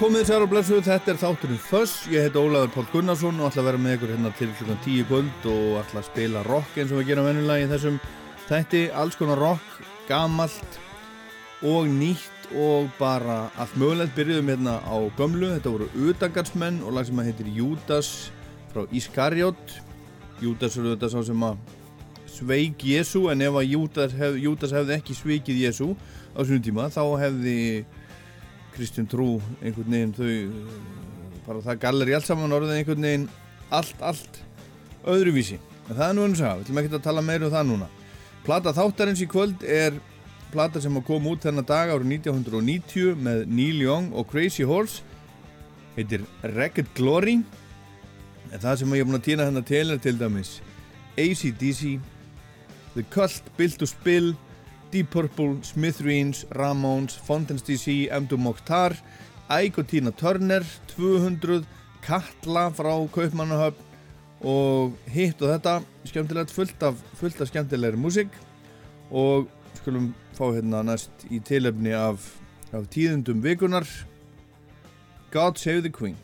Komið sér og blessuð, þetta er þátturinn Föss, ég heit Ólaður Pál Gunnarsson og ætla að vera með ykkur hérna til klukkan 10 kvöld og ætla að spila rock eins og við gerum venjulega í þessum þætti, alls konar rock, gamalt og nýtt og bara allt mögulegt, byrjuðum hérna á gömlu, þetta voru Utangarsmenn og lag sem að heitir Júdas frá Ískarjót, Júdas eru þetta sá sem að sveik Jésu en ef að Júdas, hef, Júdas hefði ekki svikið Jésu á svona tíma þá hefði Kristján Trú einhvern veginn þau uh, bara það gallir í allt saman orðið einhvern veginn allt, allt öðruvísi. En það er nú eins að, við ætlum ekki að tala meira um það núna. Plata þáttarins í kvöld er plata sem að koma út þennan dag árið 1990 með Neil Young og Crazy Horse. Heitir Ragged Glory. En það sem ég er búin að týna hennar til er til dæmis AC/DC The Cult, Built to Spill Deep Purple, Smithereens, Ramones, Fountains DC, M2 Mokhtar, Ike og Tina Turner, 200, Katla frá Kaupmannahöfn og hitt og þetta, skemmtilegt, fullt af, fullt af skemmtilegri músík og skulum fá hérna næst í tilefni af, af tíðundum vikunar God Save the Queen.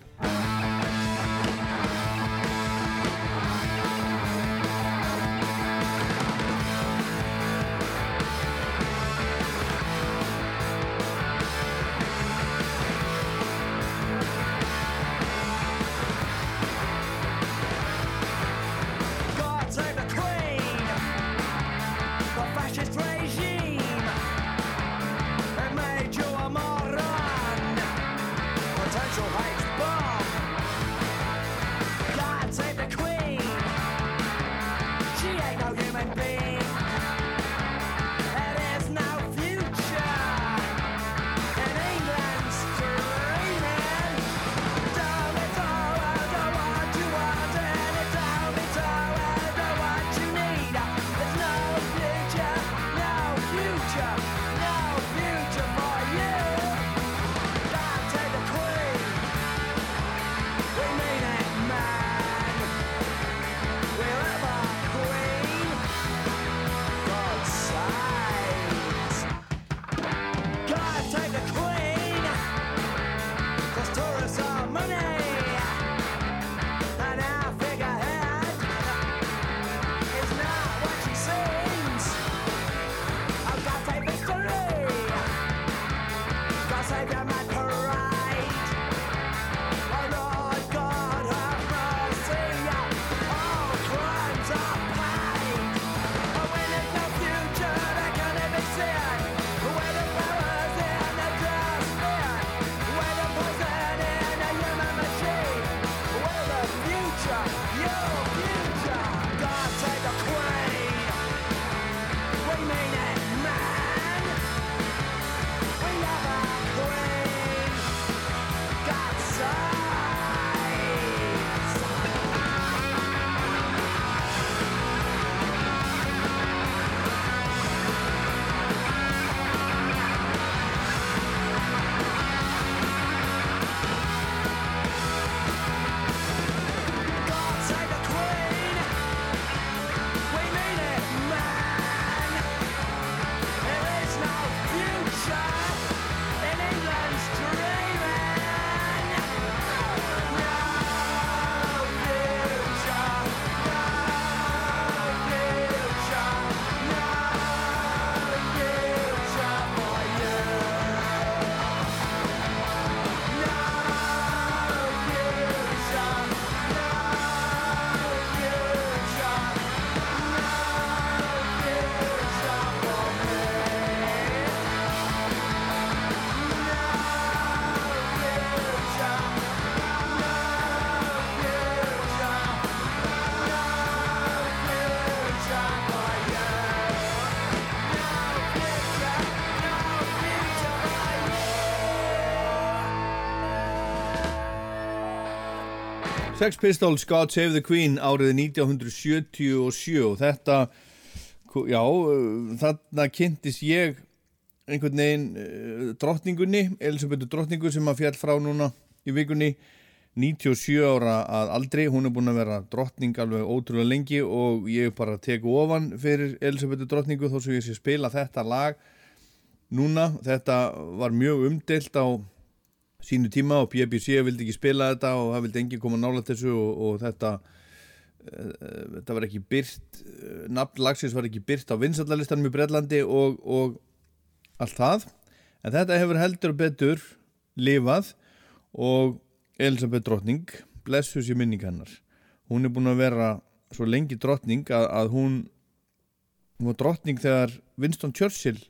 Sex Pistols God Save the Queen árið 1977 og þetta, já, þarna kynntist ég einhvern veginn uh, drottningunni, Elisabethu drottningu sem að fjall frá núna í vikunni. 97 ára að aldrei, hún er búin að vera drottning alveg ótrúlega lengi og ég bara teku ofan fyrir Elisabethu drottningu þó sem ég sé spila þetta lag núna, þetta var mjög umdelt á sínu tíma og BBC vildi ekki spila þetta og það vildi enginn koma nála þessu og, og þetta uh, þetta var ekki byrt uh, nafn lagsins var ekki byrt á vinsallalistanum í Breitlandi og, og allt það. En þetta hefur heldur betur lifað og Elisabeth Drottning blessu sér minning hennar hún er búin að vera svo lengi drottning að, að hún hún var drottning þegar Winston Churchill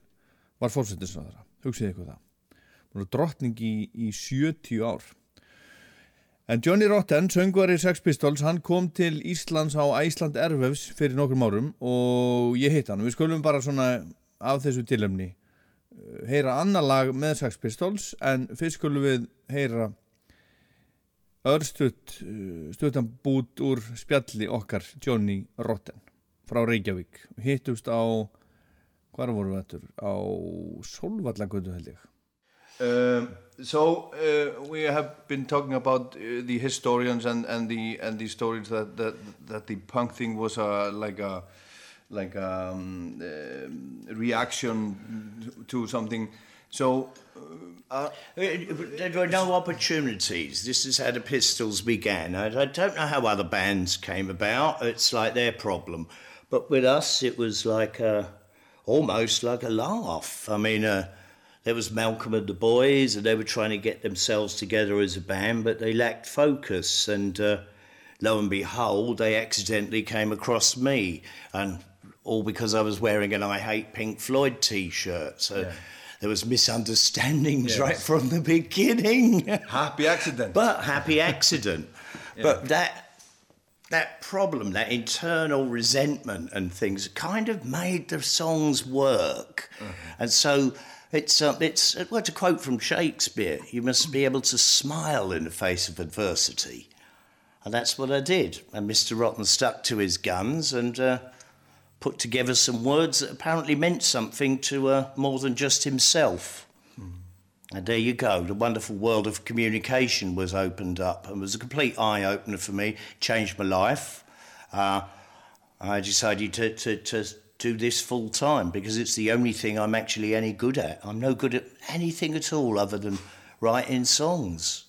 var fórsettisraðara, hugsiði eitthvað það drottning í, í 70 ár. En Johnny Rotten, söngvari Sex Pistols hann kom til Íslands á Æsland Ervefs fyrir nokkrum árum og ég hitt hann, við skulum bara svona af þessu tilöfni eh, heyra annar lag með Sex Pistols en fyrst skulum við heyra örstutt eh, stuttan bút úr spjalli okkar Johnny Rotten frá Reykjavík. Hittust á hvar vorum við þetta? á Solvallagötu held ég Um, so uh, we have been talking about uh, the historians and, and the and the stories that, that that the punk thing was a like a like a um, uh, reaction to something. So uh, uh, there were no opportunities. This is how the Pistols began. I, I, don't know how other bands came about. It's like their problem, but with us, it was like a, almost like a laugh. I mean uh, there was Malcolm and the boys, and they were trying to get themselves together as a band, but they lacked focus. And uh, lo and behold, they accidentally came across me, and all because I was wearing an "I Hate Pink Floyd" T-shirt. So. Yeah. There was misunderstandings yes. right from the beginning. happy accident. but happy accident. yeah. But that that problem, that internal resentment and things, kind of made the songs work. Uh-huh. And so it's, uh, it's well, to quote from Shakespeare, you must be able to smile in the face of adversity. And that's what I did. And Mr. Rotten stuck to his guns and uh, put together some words that apparently meant something to uh, more than just himself. And there you go. The wonderful world of communication was opened up and was a complete eye opener for me, changed my life. Uh, I decided to, to, to do this full time because it's the only thing I'm actually any good at. I'm no good at anything at all other than writing songs.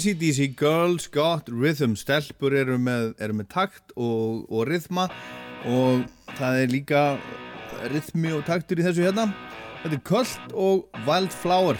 ACDC Girls Got Rhythm. Stelpur eru með, eru með takt og, og rithma og það er líka rithmi og taktur í þessu hérna. Þetta er Köld og Wildflower.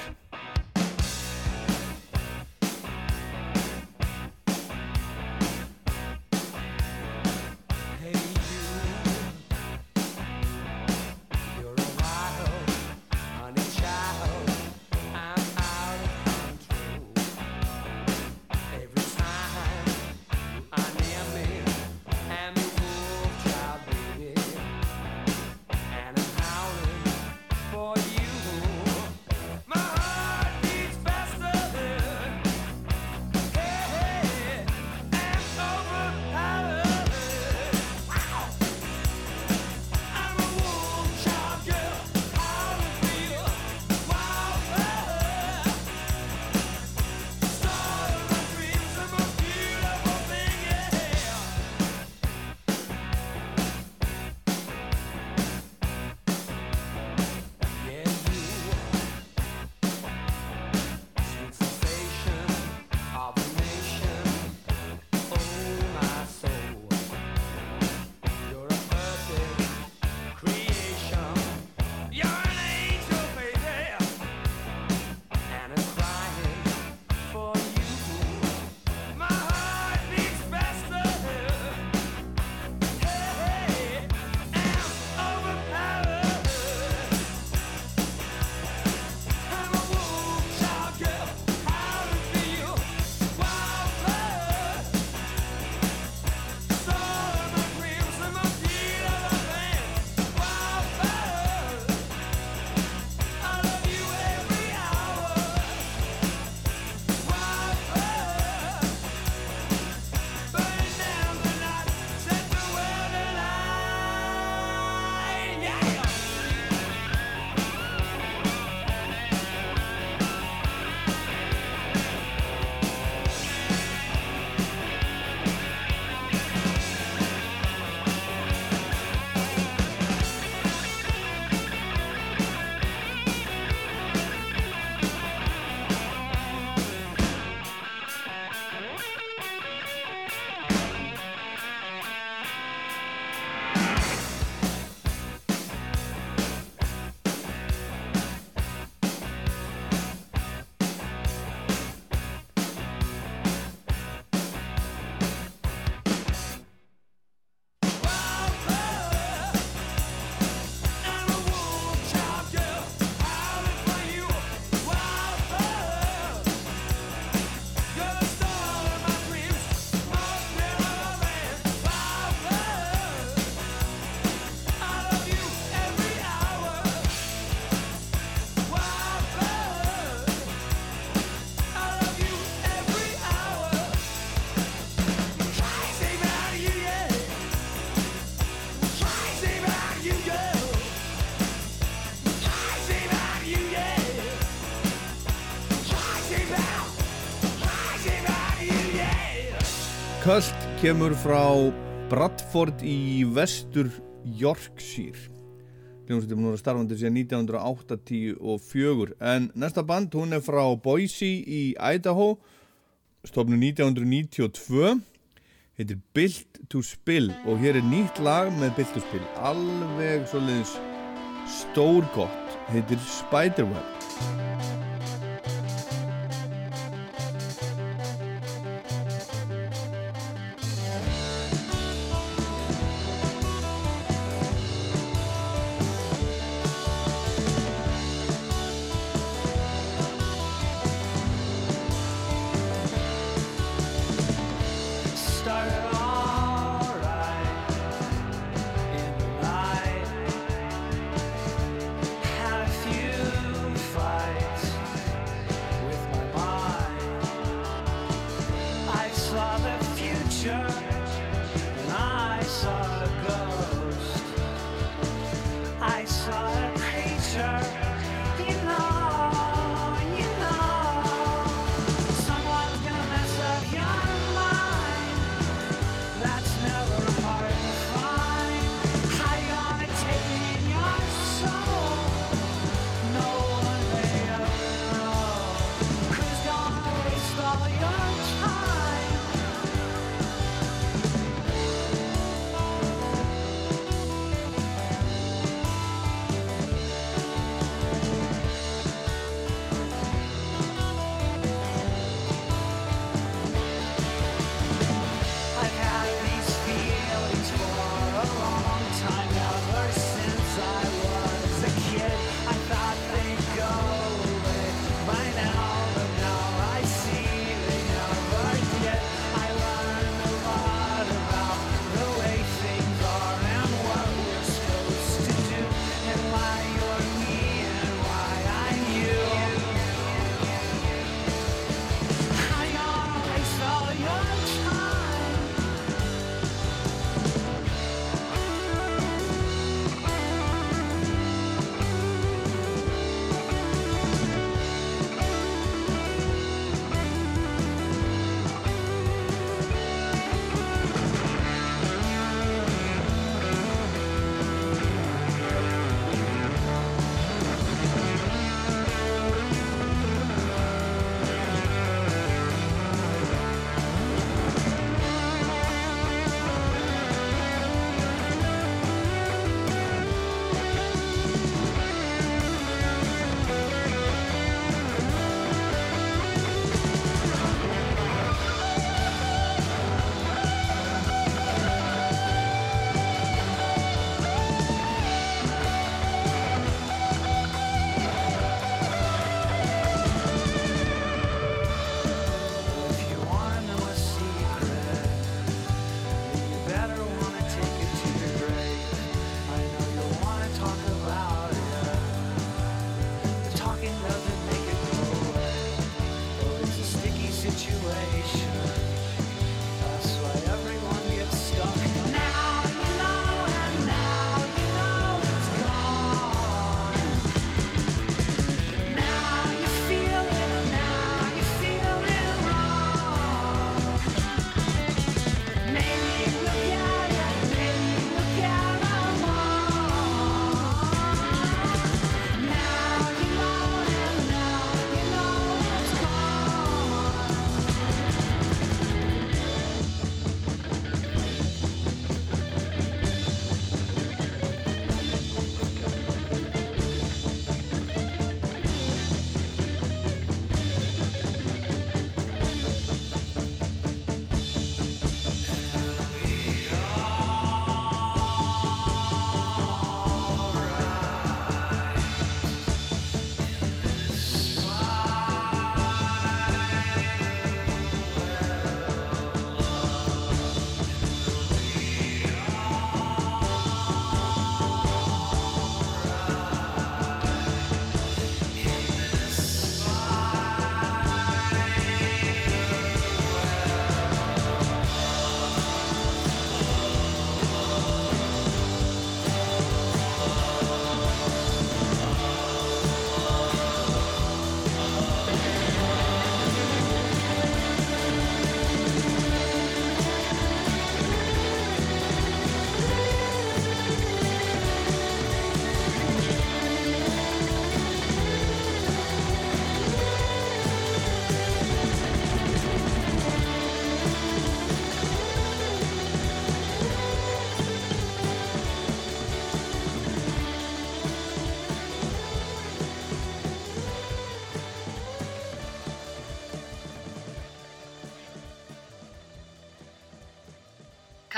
Kemur frá Bradford í vestur Yorkshire. Hljómsveitin er nú starfandi síðan 1984 en næsta band hún er frá Boise í Idaho stofnu 1992 heitir Built to Spill og hér er nýtt lag með Built to Spill. Alveg svoleiðis stórgott. Heitir Spiderweb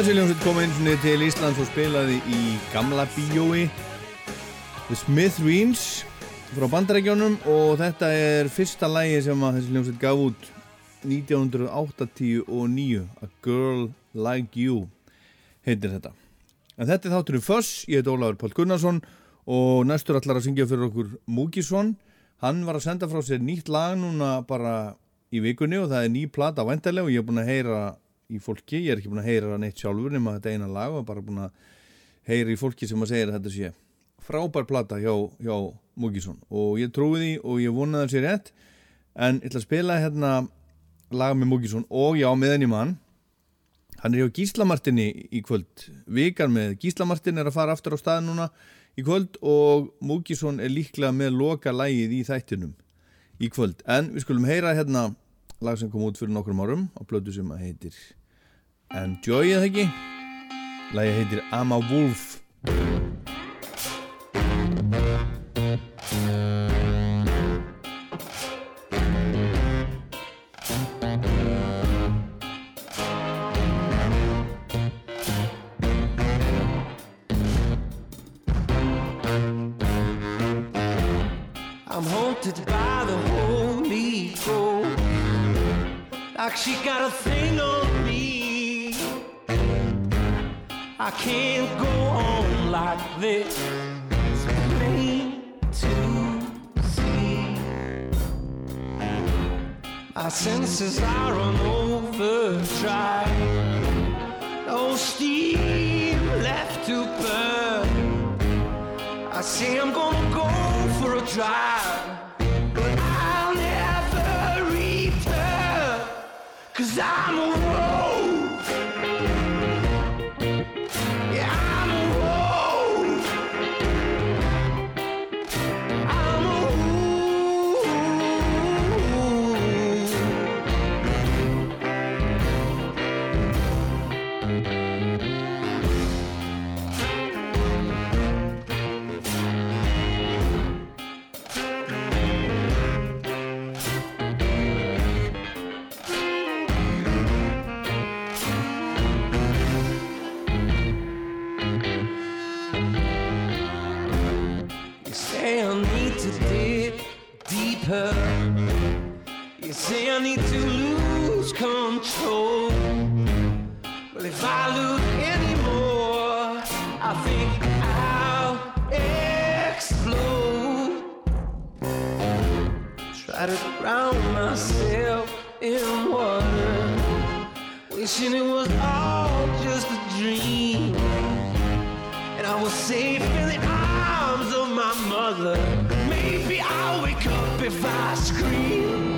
Þessi ljómsveit kom eins og niður til Íslands og spilaði í gamla bíói. The Smithereens frá bandaregjónum og þetta er fyrsta lægi sem þessi ljómsveit gaf út 1989 A Girl Like You heitir þetta. En þetta er þátturinn Föss, ég heit Óláður Pál Gunnarsson og næstur allar að syngja fyrir okkur Múkisson Hann var að senda frá sér nýtt lag núna bara í vikunni og það er ný plata vendarlega og ég hef búin að heyra í fólki. Ég er ekki búin að heyra hann eitt sjálfur nema þetta eina lag og bara búin að heyra í fólki sem að segja þetta sé frábær plata hjá, hjá Múkisson og ég trúi því og ég vonaði að það sé rétt. En ég ætla að spila hérna laga með Múkisson og já meðan í mann. Hann er hjá Gíslamartinni í kvöld. Vikar með Gíslamartin er að fara aftur á stað núna í kvöld og Múkisson er líklega með loka lægið í þættinum í kvöld. En við skulum heyra hérna lag sem kom út fyrir nokkrum árum á blödu sem heitir Enjoy eða ekki? Lagi heitir I'm a Wolf she got a thing I can't go on like this. It's plain to see. My senses are on overdrive. No steam left to burn. I say I'm gonna go for a drive, but I'll never return, cause I'm a wishing it was all just a dream and I was safe in the arms of my mother. Maybe I'll wake up if I scream.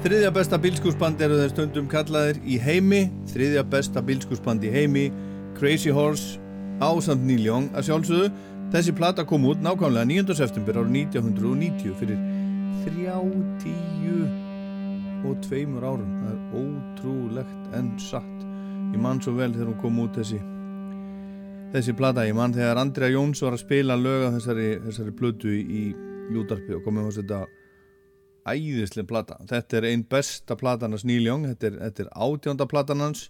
Þriðja besta bílskúsband eru þeir stundum kallaðir í heimi, þriðja besta bílskúsband í heimi, Crazy Horse, ásamt Neil Young að sjálfsögðu. Þessi plata kom út nákvæmlega 9. september árið 1990 fyrir 30 og tveimur árum. Það er ótrúlegt en satt. Ég man svo vel þegar hún kom út þessi, þessi plata. Ég man þegar Andrea Jóns var að spila lög af þessari, þessari plötu í Júdarpi og komið hos þetta æðislega plata. Þetta er einn besta platan hans Neil Young, þetta er, þetta er átjánda platan hans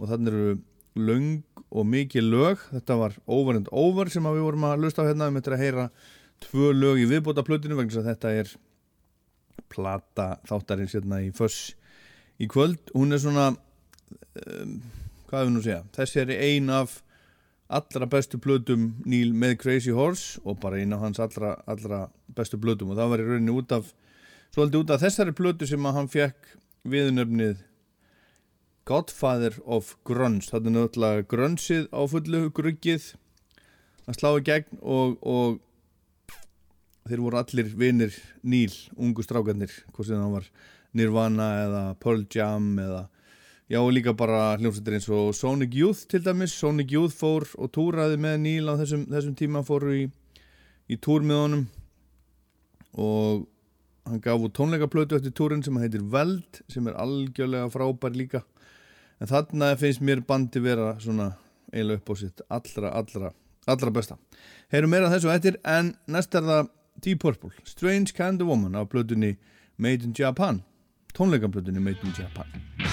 og þannig eru löng og mikið lög. Þetta var Over and Over sem við vorum að lusta á hérna, við möttum að heyra tvö lög í viðbóta plötinu vegna þess að þetta er plata þáttarins hérna í Föss í kvöld. Hún er svona, um, hvað hefur nú að segja, þessi er ein af allra bestu blöðum Neil með Crazy Horse og bara eina af hans allra, allra bestu blöðum og það var í rauninni út af svolítið út af þessari blödu sem að hann fekk viðnöfnið Godfather of Grunge. Það er náttúrulega grunnsið á fullu gruggið að slá í gegn og, og þeir voru allir vinir Neil, ungu strákarnir hvort sem það var Nirvana eða Pearl Jam eða Já og líka bara hljómsveitir eins og Sonic Youth til dæmis, Sonic Youth fór og túraði með Neil á þessum, þessum tíma fóru í, í túr með honum og hann gaf út tónleikaplötu eftir túrin sem heitir Veld sem er algjörlega frábær líka en þarna finnst mér bandi vera svona eiginlega upp á sitt allra, allra, allra besta. Heyrum meira þessu eftir en næst er það Deep Purple, Strange Kind of Woman af plötunni Made in Japan, tónleikaplötunni Made in Japan.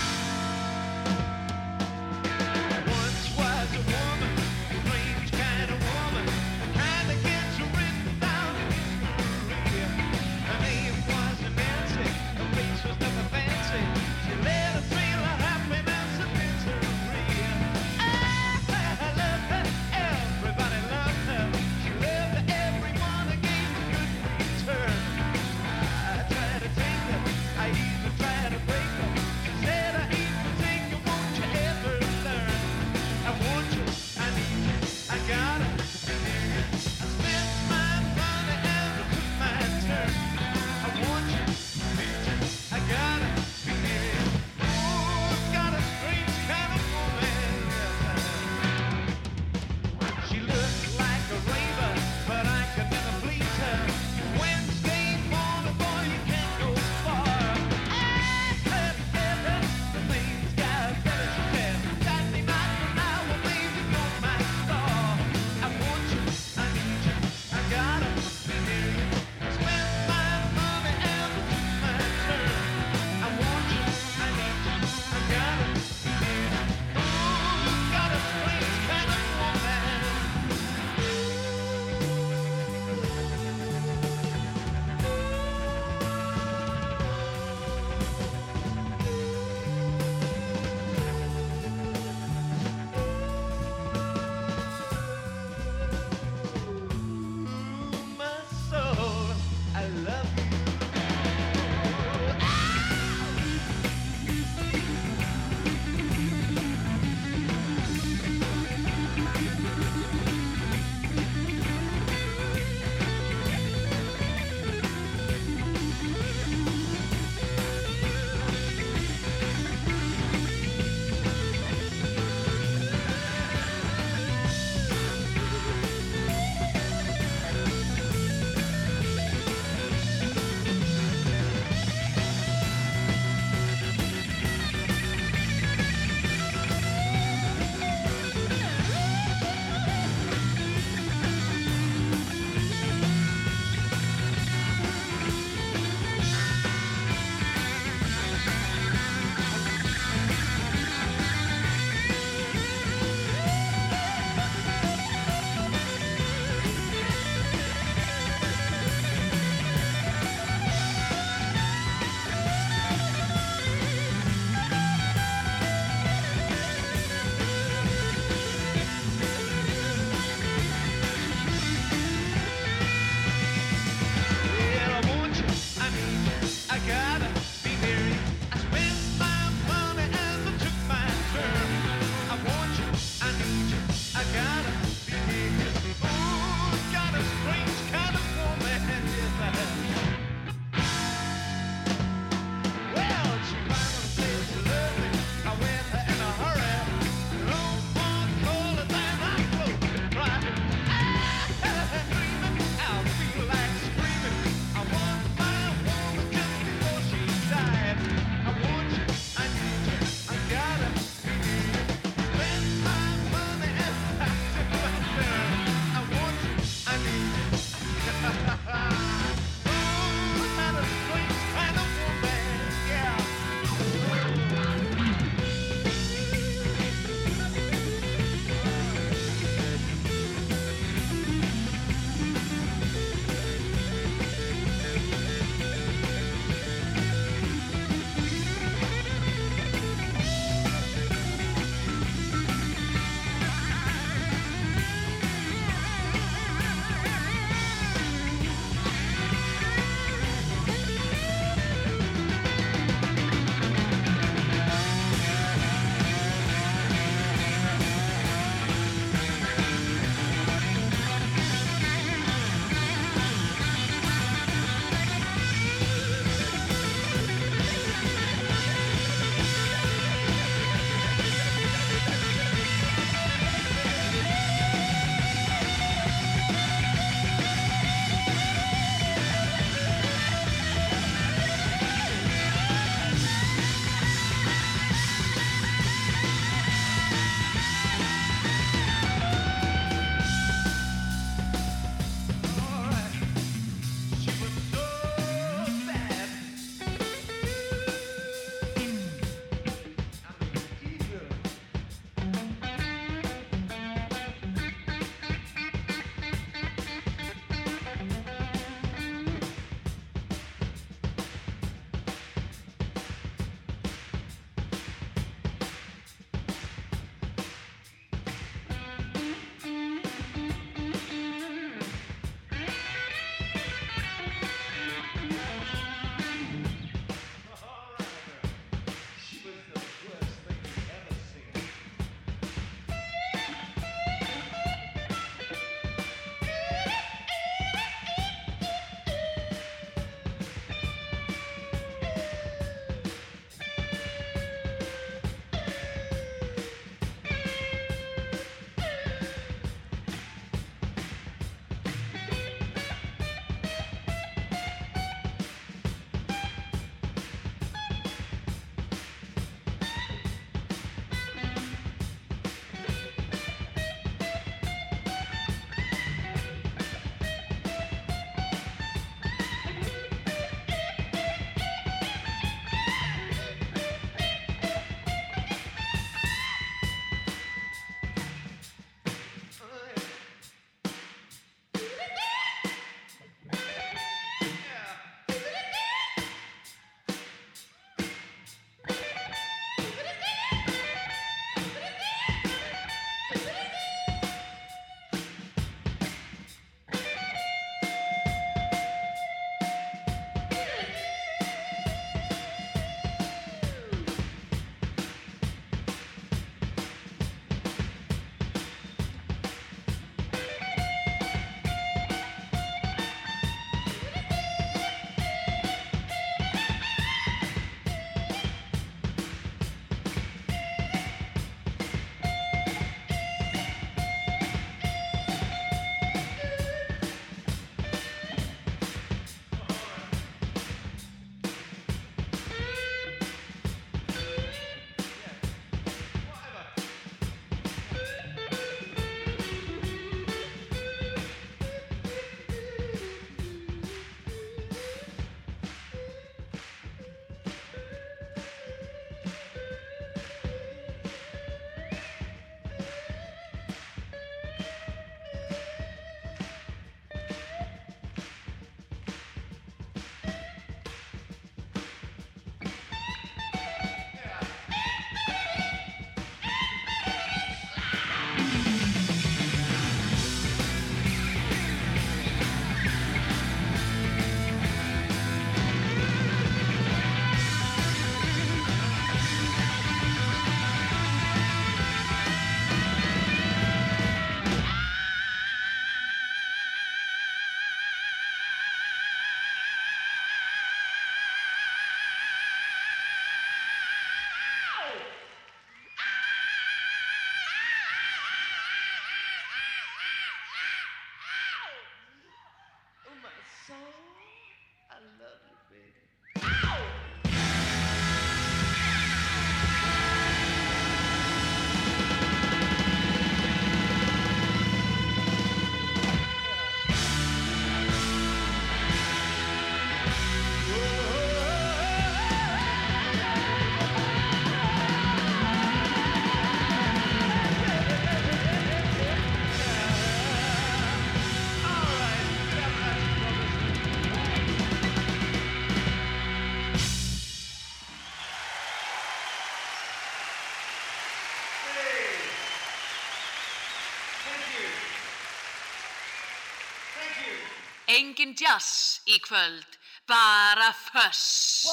engin jazz í kvöld, bara föss.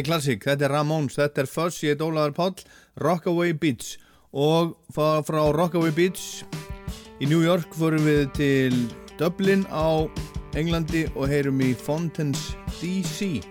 þetta er klassík, þetta er Ramones, þetta er Fuzz, ég heit Ólaður Páll, Rockaway Beach og frá Rockaway Beach í New York fórum við til Dublin á Englandi og heyrum í Fontaine's DC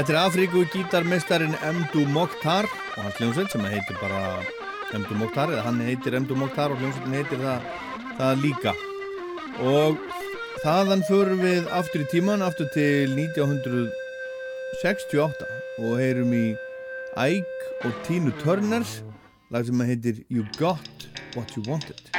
Þetta er Afríku gítarmestarin Mdu Mokhtar og hans hljómsveit sem heitir bara Mdu Mokhtar eða hann heitir Mdu Mokhtar og hljómsveitin heitir það, það líka. Og þaðan förum við aftur í tíman, aftur til 1968 og heyrum í Ike og Tina Turner lag sem heitir You Got What You Wanted.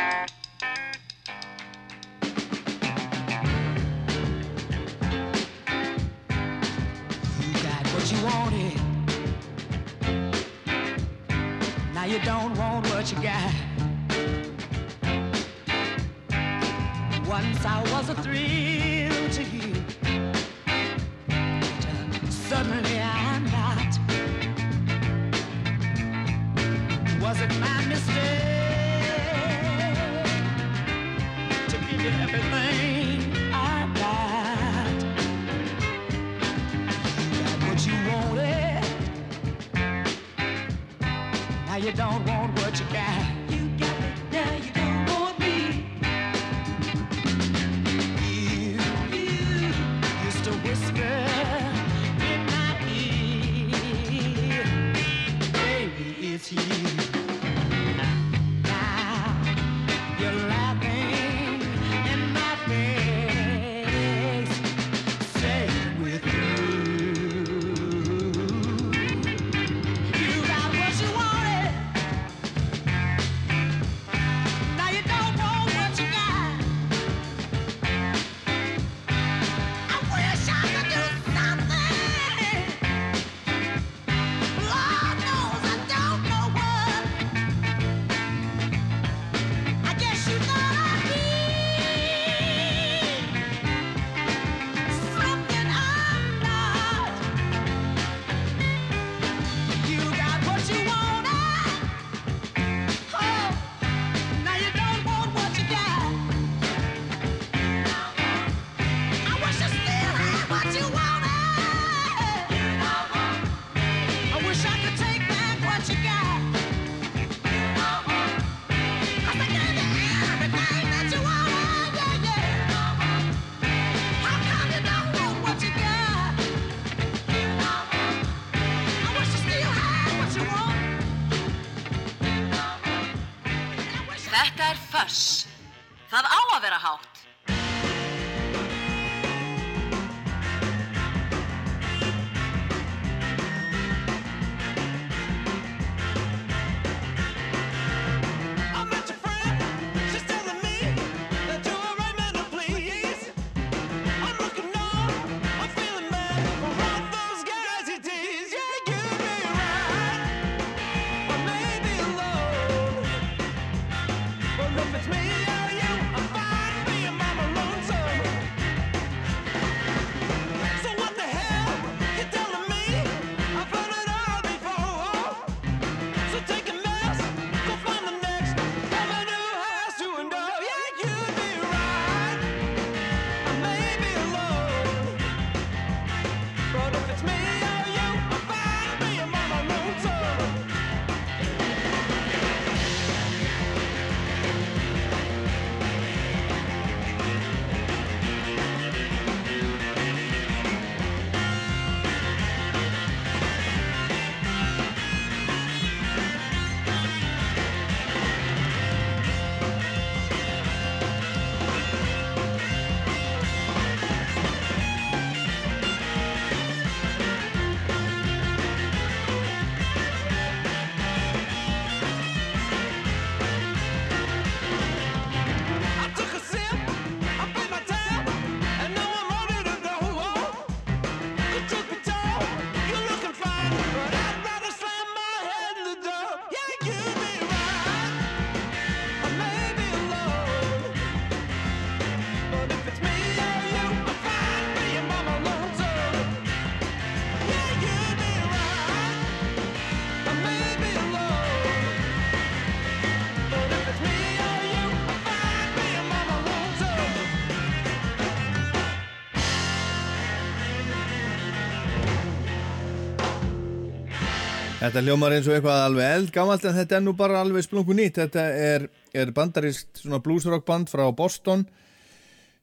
Þetta ljómar eins og eitthvað alveg eldgamalt en þetta er nú bara alveg splungu nýtt. Þetta er, er bandarist bluesrock band frá Boston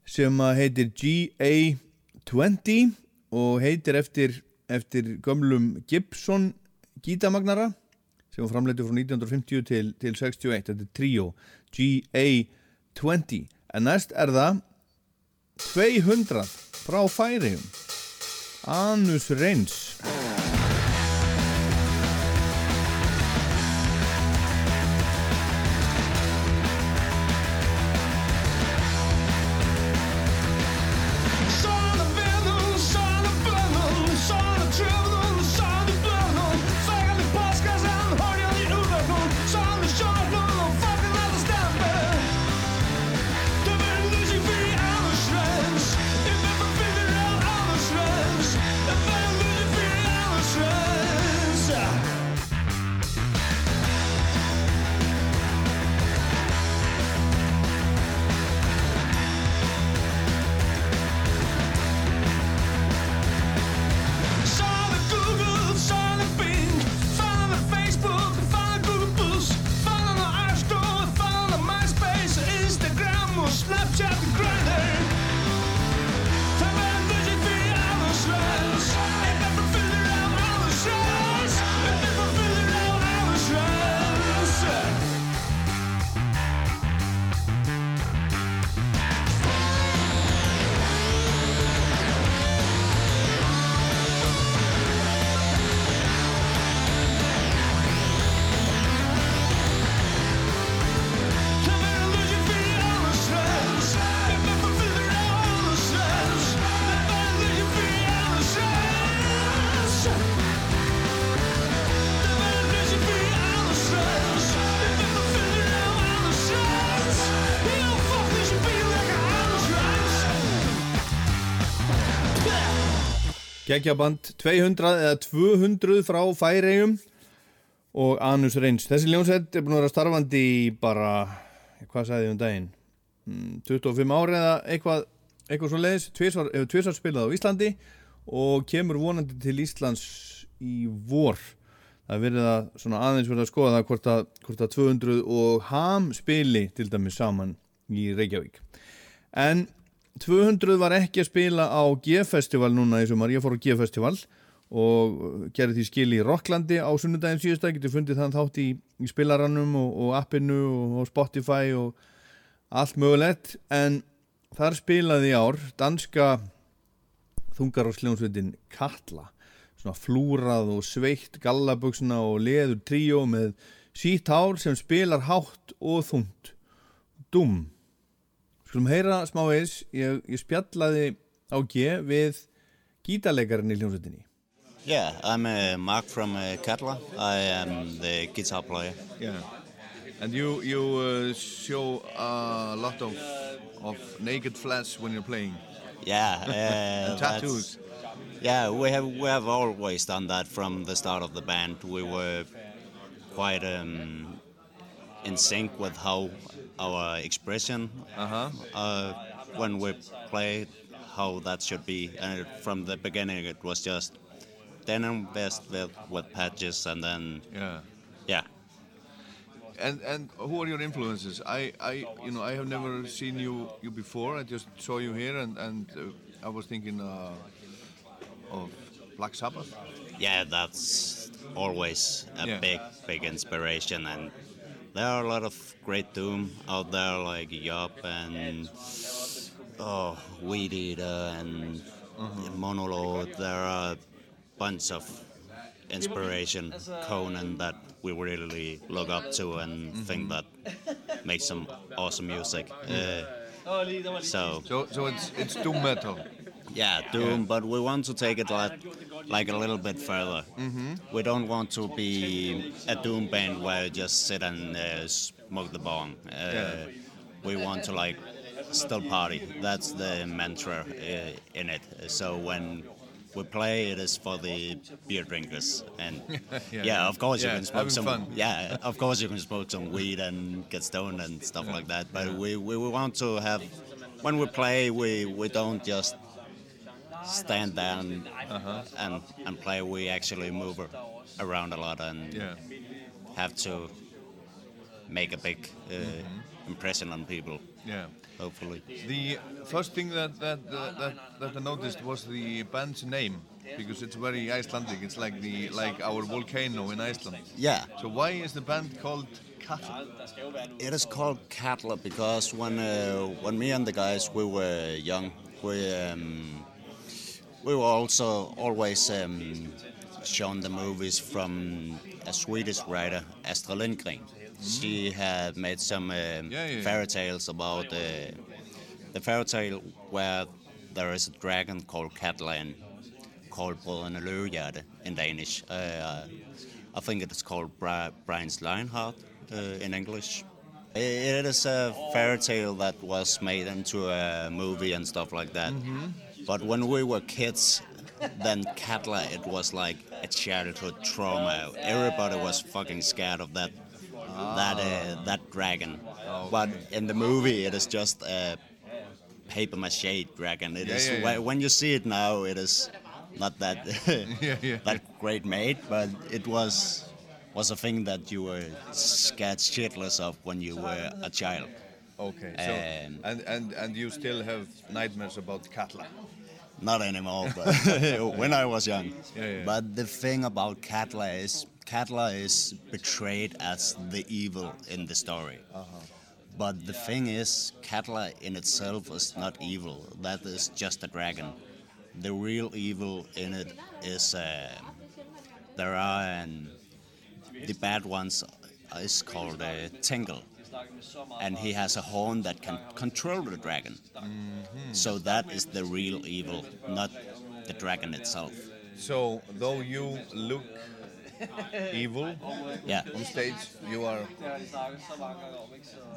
sem heitir GA20 og heitir eftir, eftir gömlum Gibson gítamagnara sem var framleitið frá 1950 til, til 61 þetta er trio GA20 en næst er það 200 frá færiðum Anus Reins geggjaband 200 eða 200 frá færiðum og Anus Reins þessi ljónsett er búin að vera starfandi í bara hvað sagði ég um daginn? Mm, 25 ári eða eitthvað eitthvað svo leiðis, hefur tvisvar spilað á Íslandi og kemur vonandi til Íslands í vor. Það er verið að svona aðeins verið að skoða það hvort að, hvort að 200 og ham spili til dæmis saman í Reykjavík. En 200 var ekki að spila á G-festival núna í sumar, ég fór á G-festival og gerði því skil í Rocklandi á sunnudaginn síðustag, getur fundið þann þátt í, í spilarannum og, og appinu og, og Spotify og allt mögulegt. En þar spilaði í ár danska þungar og sljónsveitin Katla. Svona flúrað og sveitt gallabuxna og leður tríó með sítt hár sem spilar hátt og þungt. Dúm Skulum heyra smá eins ég, ég spjallaði á G við gítarleikarinn í hljómsveitinni Yeah, I'm uh, Mark from uh, Katla. I am the guitar player. Yeah. And you you uh, show a lot of of naked flesh when you're playing. Yeah, uh, tattoos. Yeah, we have we have always done that from the start of the band. We were quite um, in sync with how our expression Uh-huh. uh, when we play, how that should be. And from the beginning, it was just denim vest with, with patches, and then Yeah. yeah. And and who are your influences? I, I you know I have never seen you you before. I just saw you here and and uh, I was thinking uh, of Black Sabbath. yeah, that's always a Yeah. big, big inspiration. And there are a lot of great doom out there, like Yup and oh, Weed Eater and Monolord. There are a bunch of inspiration, Conan, that we really look up to and think that makes some awesome music. Uh, so So so it's it's doom metal. Yeah, Doom, but we want to take it like, like a little bit further. We don't want to be a Doom band where you just sit and uh, smoke the bong. Uh, Yeah. We want to like still party. That's the mantra uh, in it. So when we play, it is for the beer drinkers, and yeah, yeah. of course Yeah, you can smoke some. fun. Yeah, of course you can smoke some weed and get stoned and stuff like that. But we, we, we want to have when we play, we, we don't just stand down and and play. We actually move around a lot and Yeah. have to make a big uh, impression on people. Yeah. Hopefully. The first thing that that, uh, that that I noticed was the band's name because it's very Icelandic. It's like the like our volcano in Iceland. Yeah. So why is the band called Katla? It is called Katla because when uh, when me and the guys we were young, we um, we were also always um, shown the movies from a Swedish writer, Astrid Lindgren. She had made some um, Yeah, yeah, fairy tales about uh, the fairy tale where there is a dragon called Katla and called Brødrene in Danish. Uh, I think it is called Bri- Brian's Lionheart uh, in English. It is a fairy tale that was made into a movie and stuff like that. But when we were kids, then Katla, it was like a childhood trauma. Everybody was fucking scared of that that uh, that dragon. But in the movie, it is just a paper mache dragon. It Yeah, is yeah, yeah. when you see it now, it is not that that great made, but it was was a thing that you were scared shitless of when you were a child. Okay. So Um, and and and you still have nightmares about Katla. Not anymore, but when I was young. Yeah, yeah. But the thing about Katla is Katla is betrayed as the evil in the story. But the thing is, Katla in itself is not evil. That is just a dragon. The real evil in it is uh, there are um, the bad ones is called uh, Tingle, and he has a horn that can control the dragon. So that is the real evil, not the dragon itself. So though you look evil Yeah, on stage, you are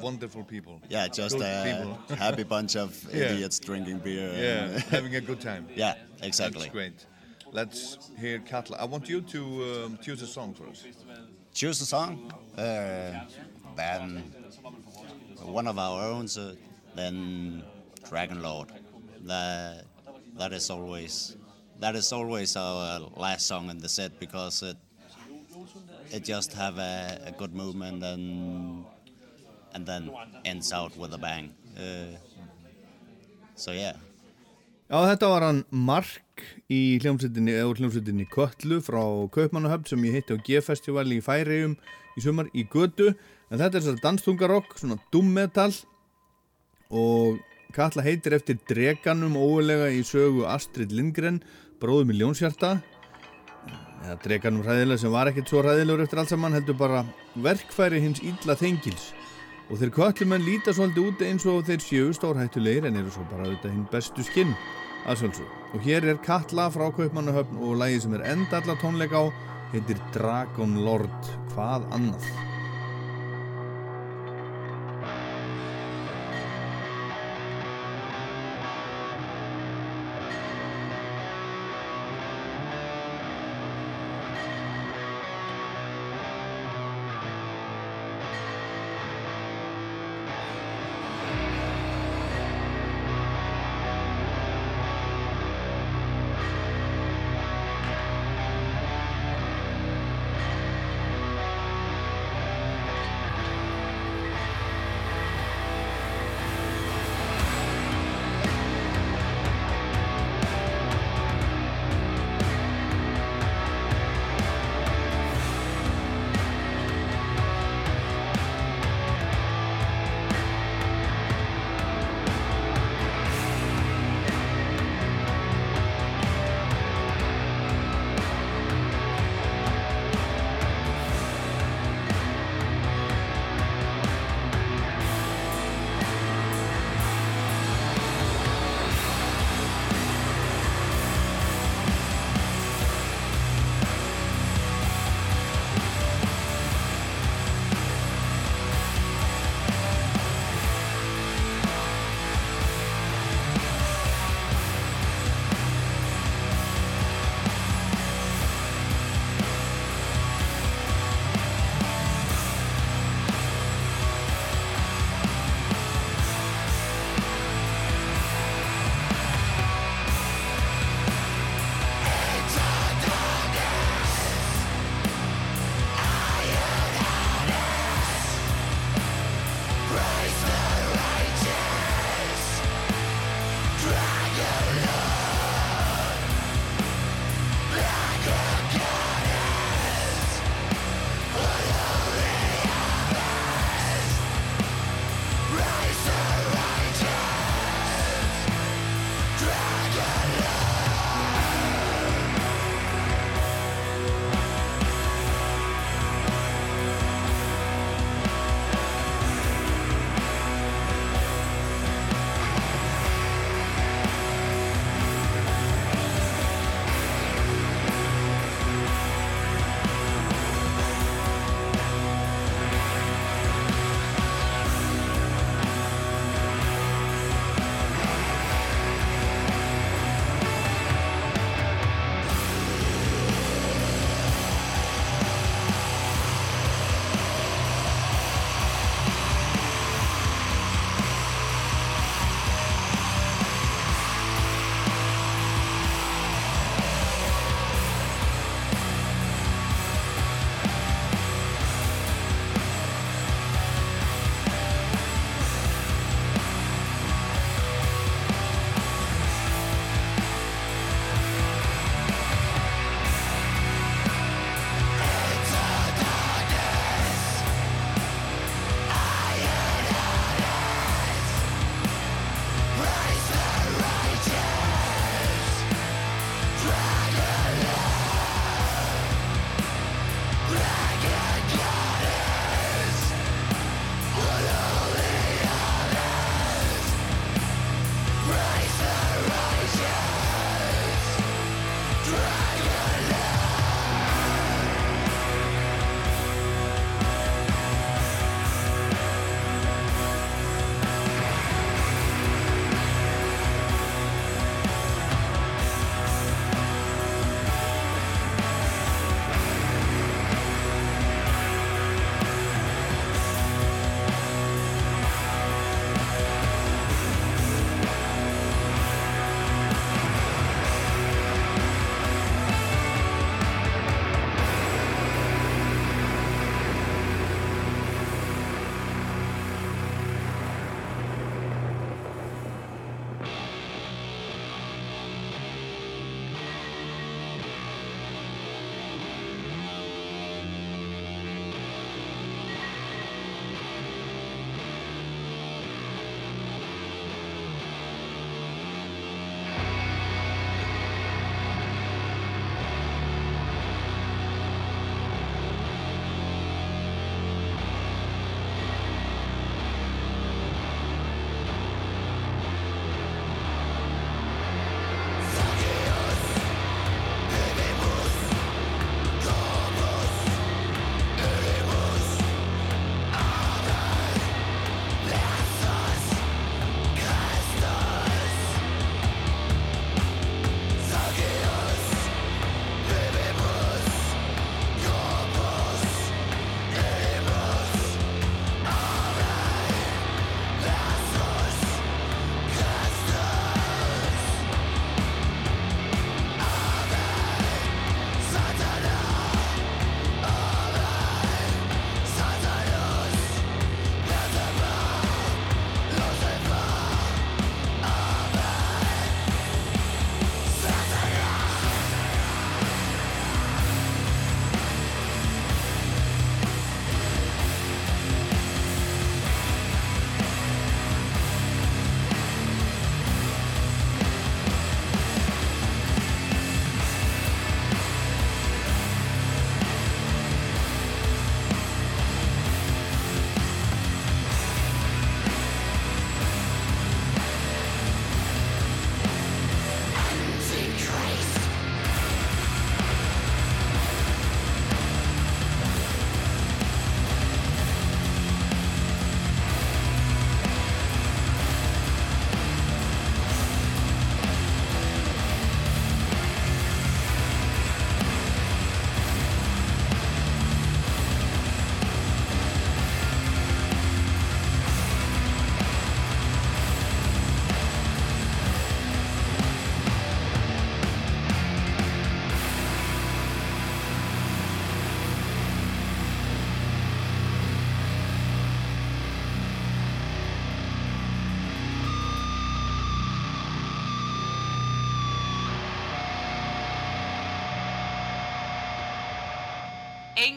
wonderful people. yeah, just Good a people. happy bunch of Yeah. idiots drinking beer. Yeah, and- having a good time. yeah, exactly. That's great. Let's hear Katla. I want you to um, choose a song for us. Choose a song. Uh, then one of our own. Uh, then Dragon Lord. That that is always that is always our last song in the set because it it just have a, a good movement and and then ends out with a bang. Uh, so yeah. Já, þetta var hann Mark í hljómsveitinni, eða hljómsveitinni Kötlu frá Kaupmannahöfn sem ég hitti á G-festivali í Færiðum í sumar í Götu. En þetta er þessar danstungarokk, svona doom-metal og Katla heitir eftir dreganum óulega í sögu Astrid Lindgren, bróðum í Ljónshjarta. Eða dreganum hræðilega sem var ekkert svo hræðilegur eftir allt saman, heldur bara verkfæri hins illa þengils. Og þeir kötlumenn líta svolítið út eins og þeir séu stórhættulegir en eru svo bara auðvitað hinn bestu skinn að sjálfsög. Og hér er Katla frá Kaupmannahöfn og lagið sem er enda alla tónleika á heitir Dragon Lord, hvað annað?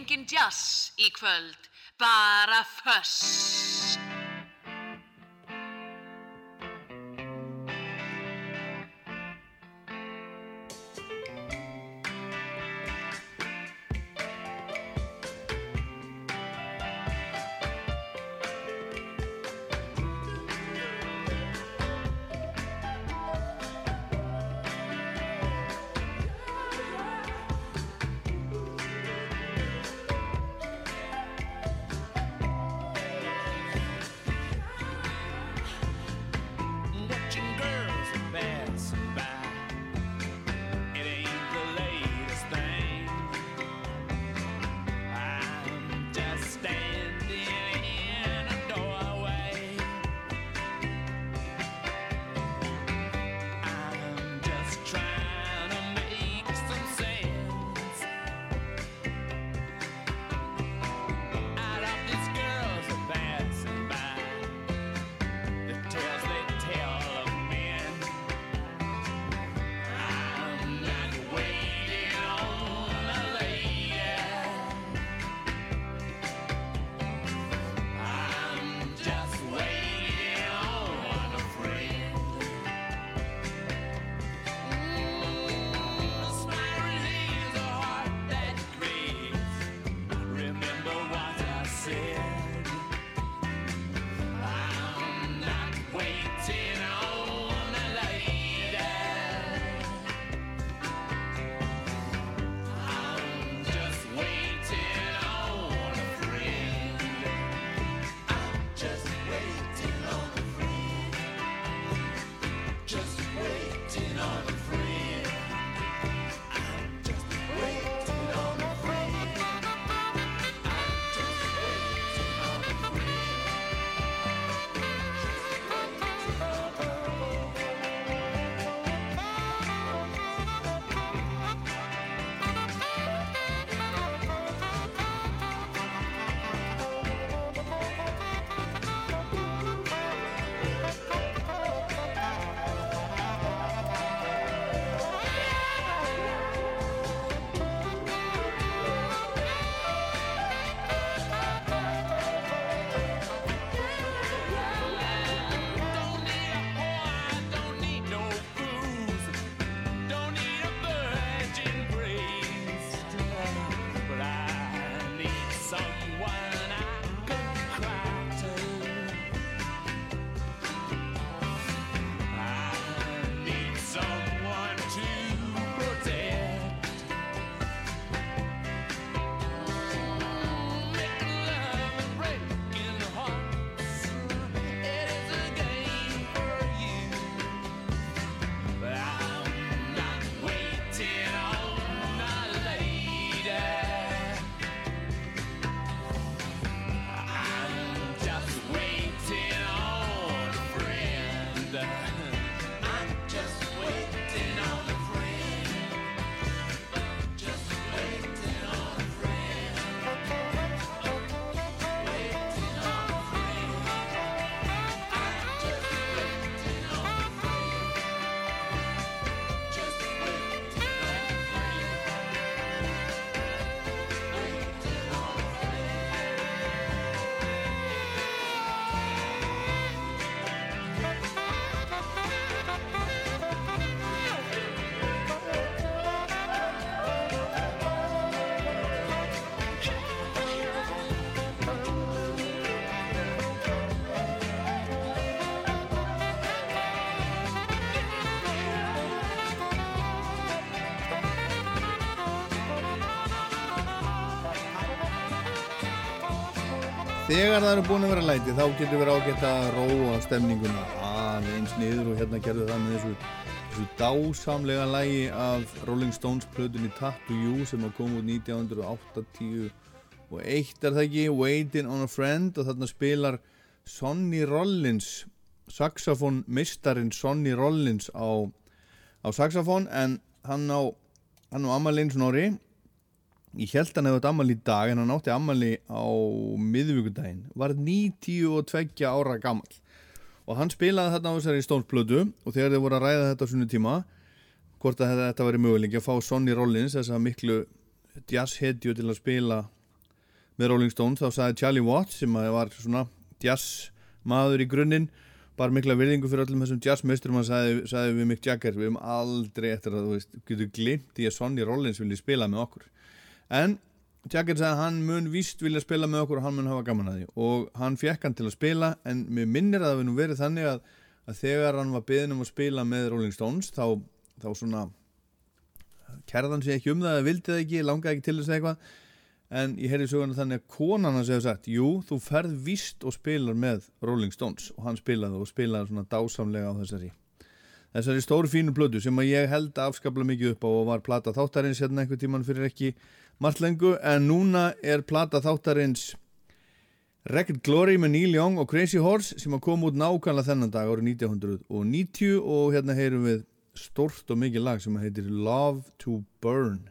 engin djass í kvöld, bara först. þegar það eru búin að vera læti þá getur við ágætt að róa stemninguna aðeins niður og hérna gerðu það með þessu, þessu dásamlega lægi af Rolling Stones plötunni Tattoo You sem að koma út 1980 og eitt er það ekki? Waiting on a Friend og þarna spilar Sonny Rollins saxofón mistarinn Sonny Rollins á, á saxofón en hann á hann á Amalins Norri Ég held hann hefði átt ammali í dag en hann átti ammali á miðvíkudaginn, var 92 ára gammal og hann spilaði þetta á þessari stónsblödu og þegar þið voru að ræða þetta á svona tíma hvort að þetta væri möguleik að fá Sonny Rollins, þess að miklu jazzhetju til að spila með Rolling Stones, þá sagði Charlie Watt sem var svona jazzmaður í grunninn, bara mikla virðingu fyrir öllum þessum jazzmeisturum hann sagði, sagði við Mick Jagger, við hefum aldrei eftir að þú veist, getur glimt í að Sonny Rollins vilji spila með okkur en Jagger sagði að hann mun víst vilja spila með okkur og hann mun hafa gaman að því. Og hann fekk hann til að spila en mér minnir að það við nú verið þannig að, að þegar hann var beðin um að spila með Rolling Stones þá, þá svona kærðan sig ekki um það vildi það ekki, langaði ekki til þess að eitthvað. En ég heyrði söguna þannig að konan hans hefur sagt jú, þú ferð víst og spilar með Rolling Stones. Og hann spilaði og spilaði svona dásamlega á þessari þessari stóru fínu plödu sem að ég held afskaplega mikið upp á og var plata þáttarins hérna einhver tíman fyrir ekki margt lengu en núna er plata þáttarins Wrecked Glory með Neil Young og Crazy Horse sem að koma út nákvæmlega þennan dag árið 1990 og hérna heyrum við stórt og mikið lag sem heitir Love to Burn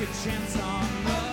a chance on love.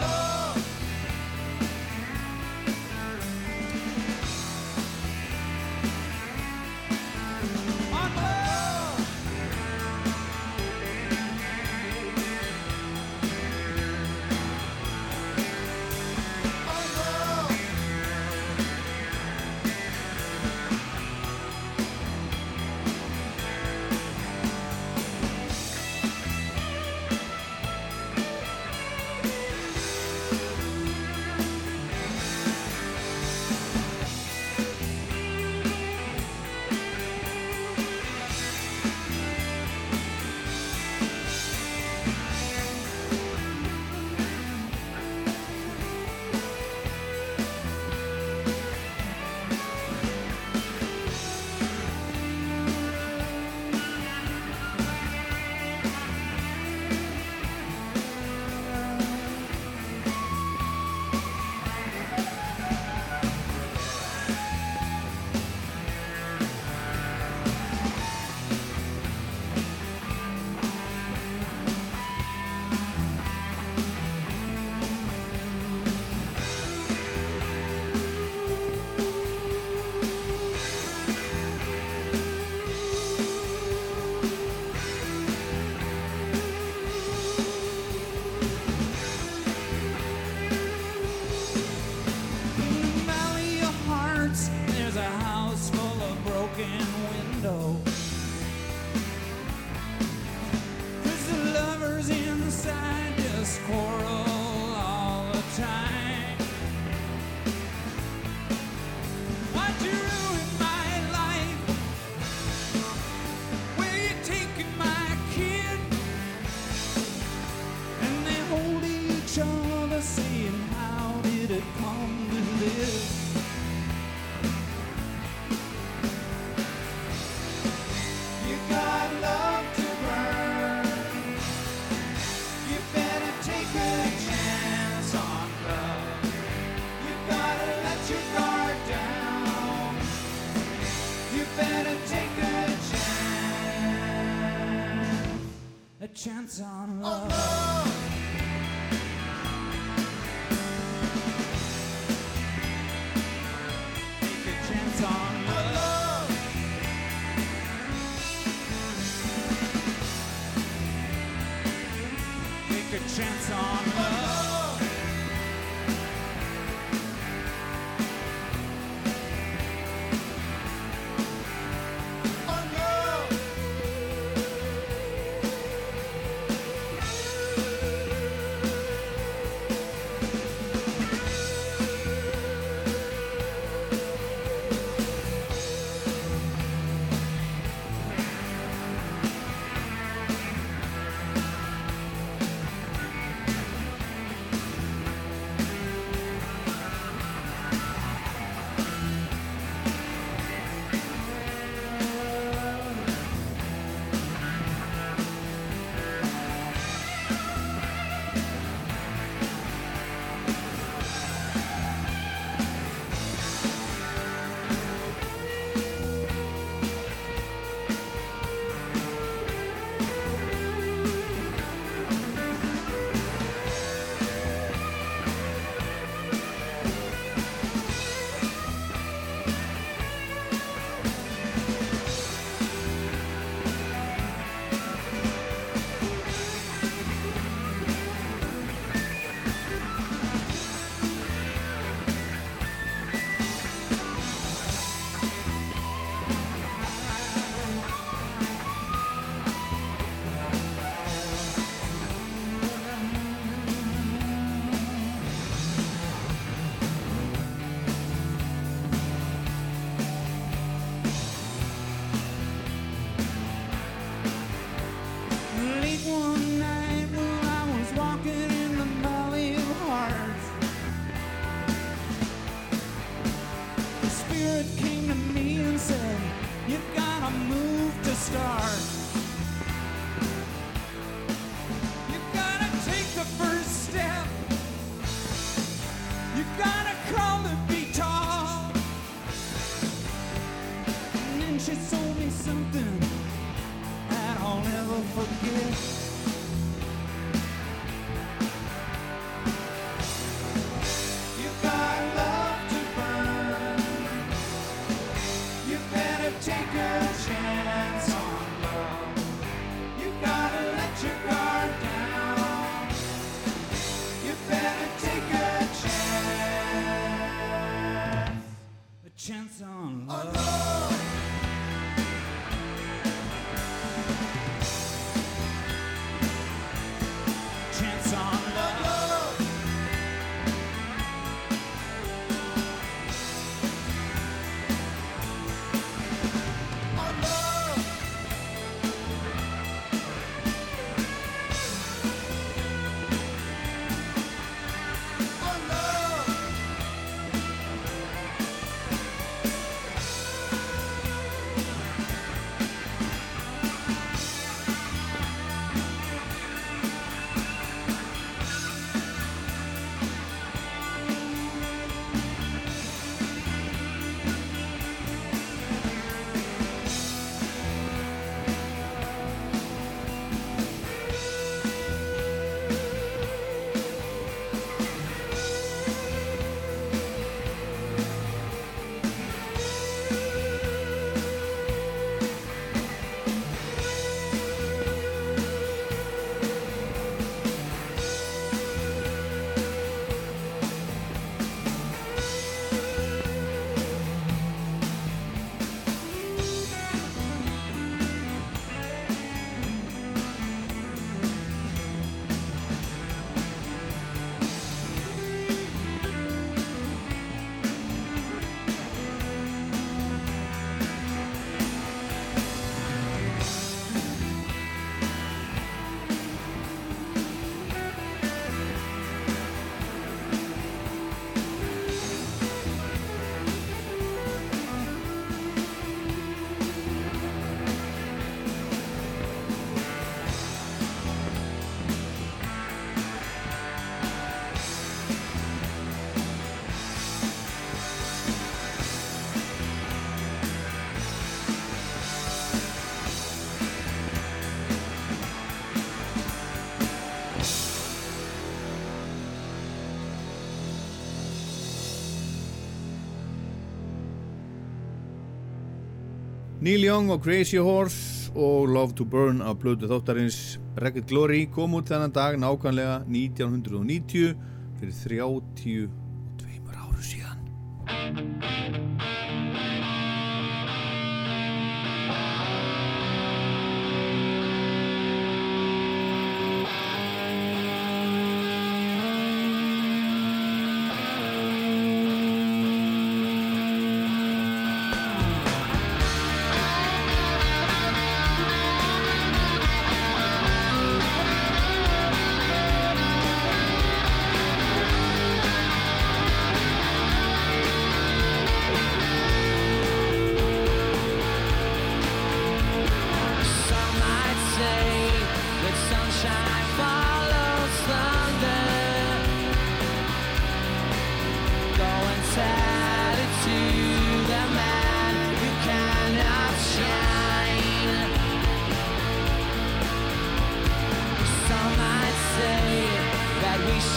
Neil Young og Crazy Horse og Love to Burn af blödu þáttarins. Ragged Glory kom út þennan dag nákvæmlega 1990 fyrir 32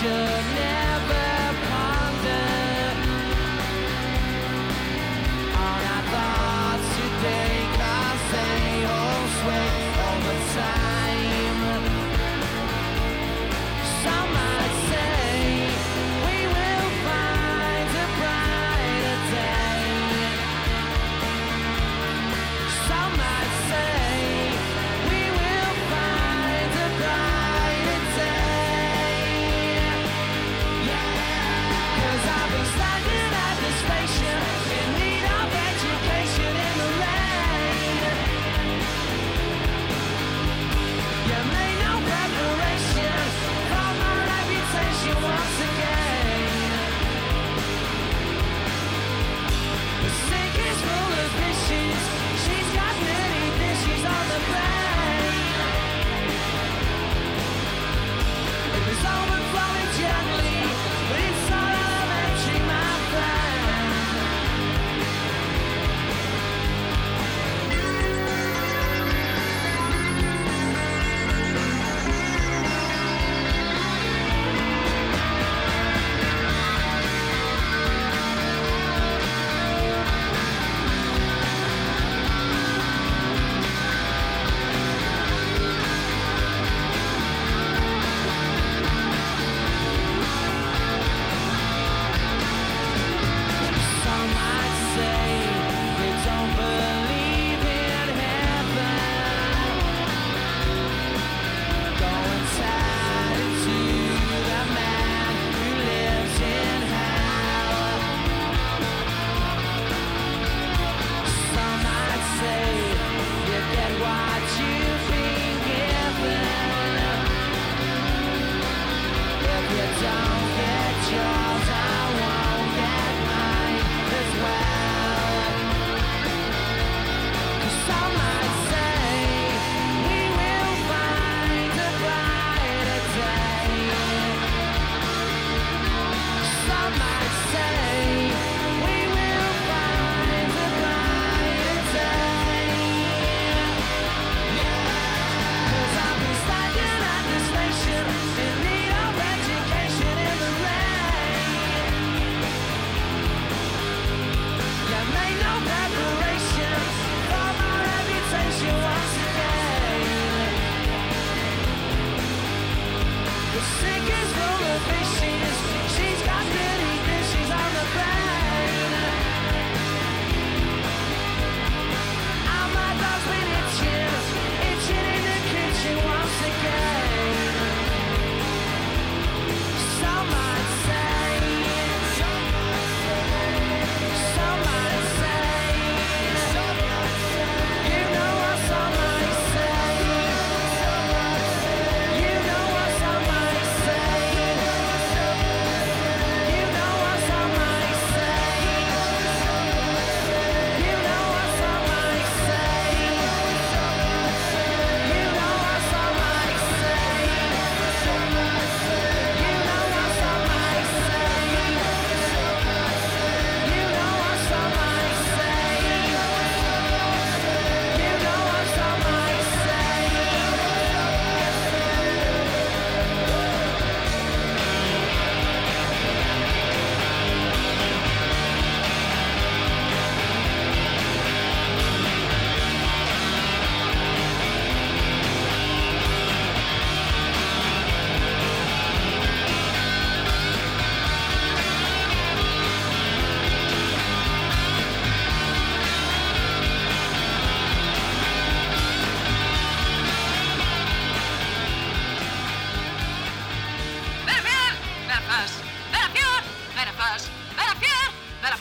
future.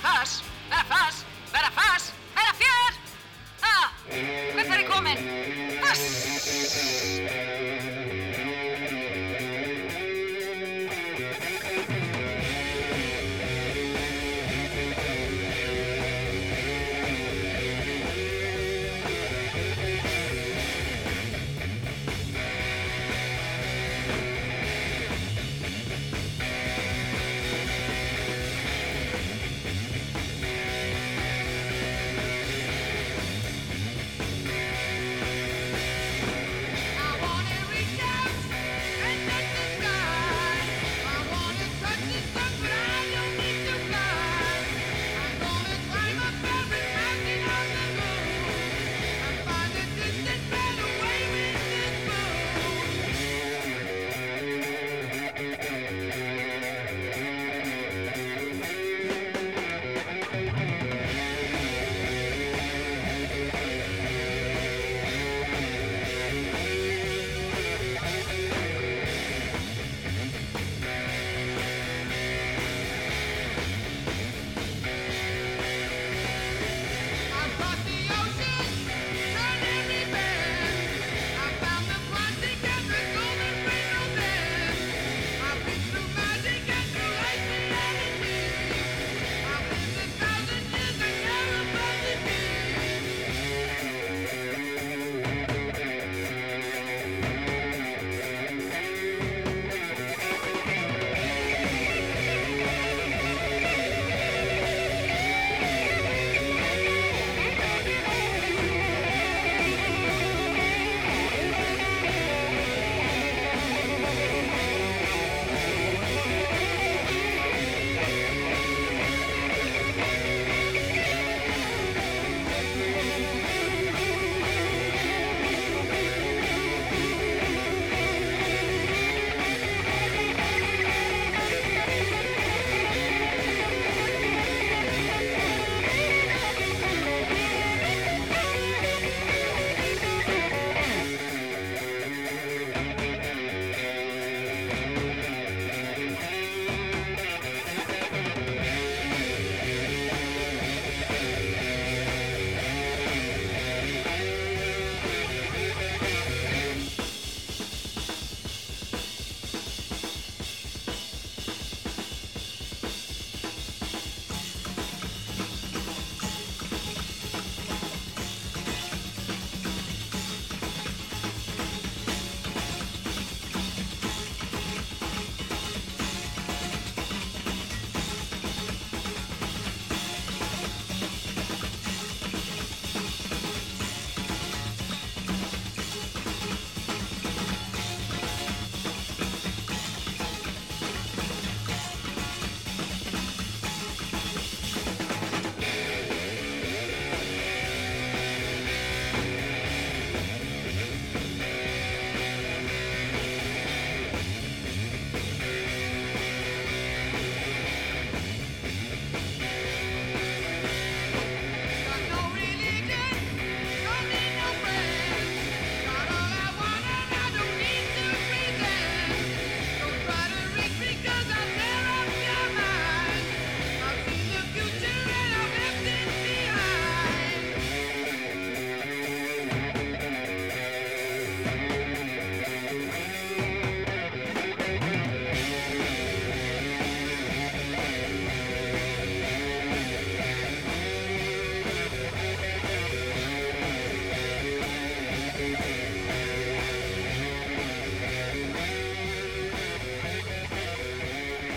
fass, eh, vera fass, vera fass, vera fjör! Það, hvert er ég komin? Fass!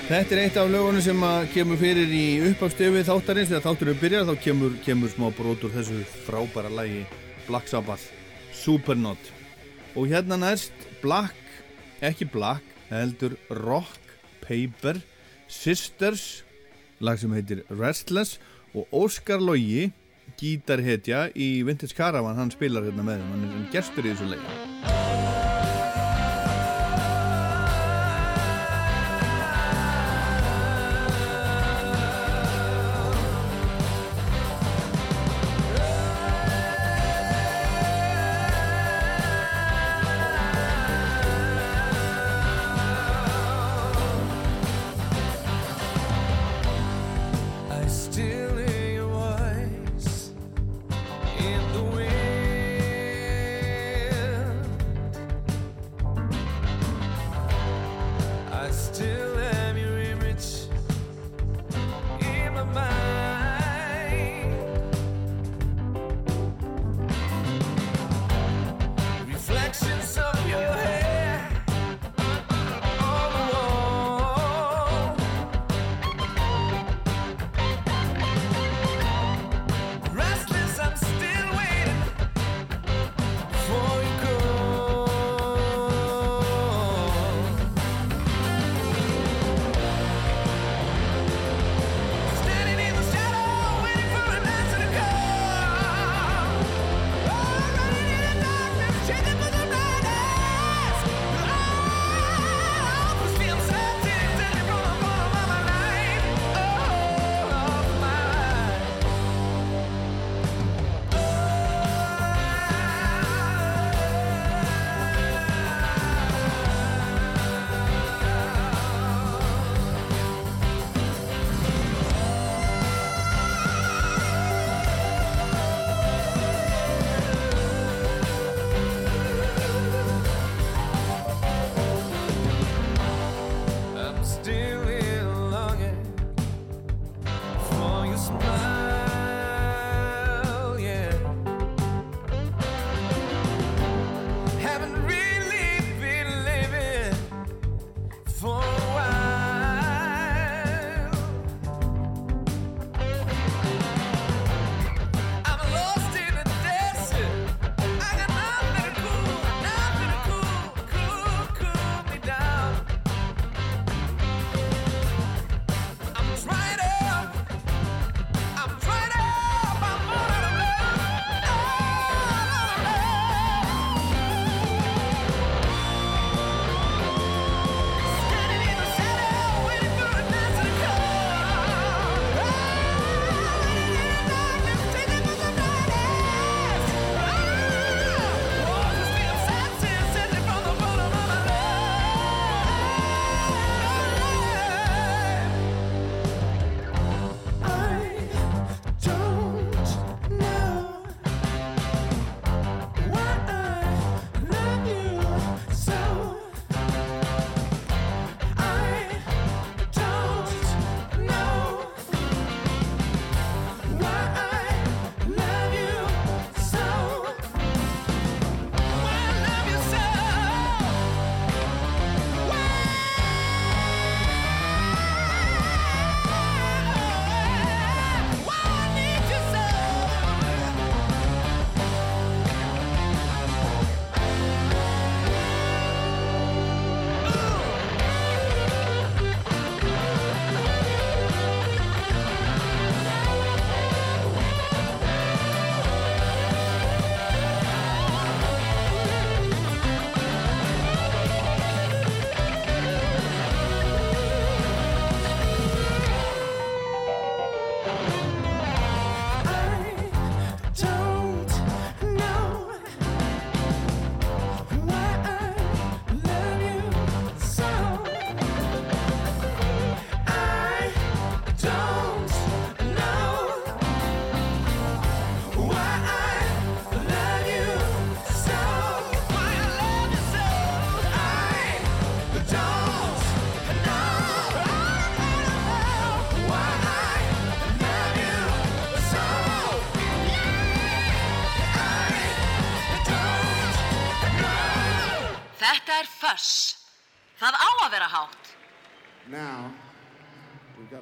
Þetta er eitt af lögunum sem kemur fyrir í uppafstöfið þáttarins. Þegar þátturinn byrjar þá kemur, kemur smá brotur þessu frábæra lægi Black Sabbath, Supernaut. Og hérna næst Black, ekki Black heldur Rock, Paper Sisters lag sem heitir Restless. Og Óskar Lógi, gítarhetja í Vintage Caravan, hann spilar hérna með hann er gestur í þessu leika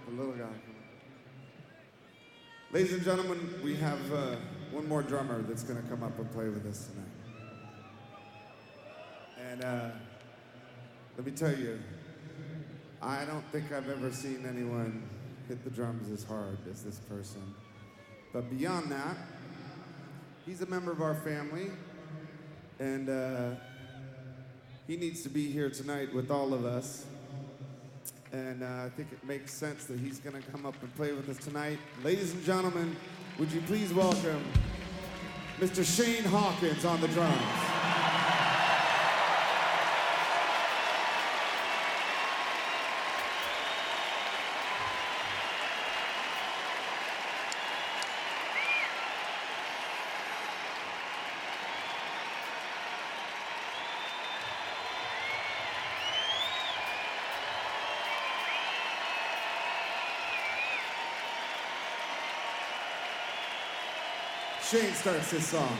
the little guy. Ladies and gentlemen, we have uh, one more drummer that's going to come up and play with us tonight. And uh, let me tell you, I don't think I've ever seen anyone hit the drums as hard as this person. But beyond that, he's a member of our family, and uh, he needs to be here tonight with all of us. And uh, I think it makes sense that he's going to come up and play with us tonight. Ladies and gentlemen, would you please welcome Mr. Shane Hawkins on the drums. Shane starts this song.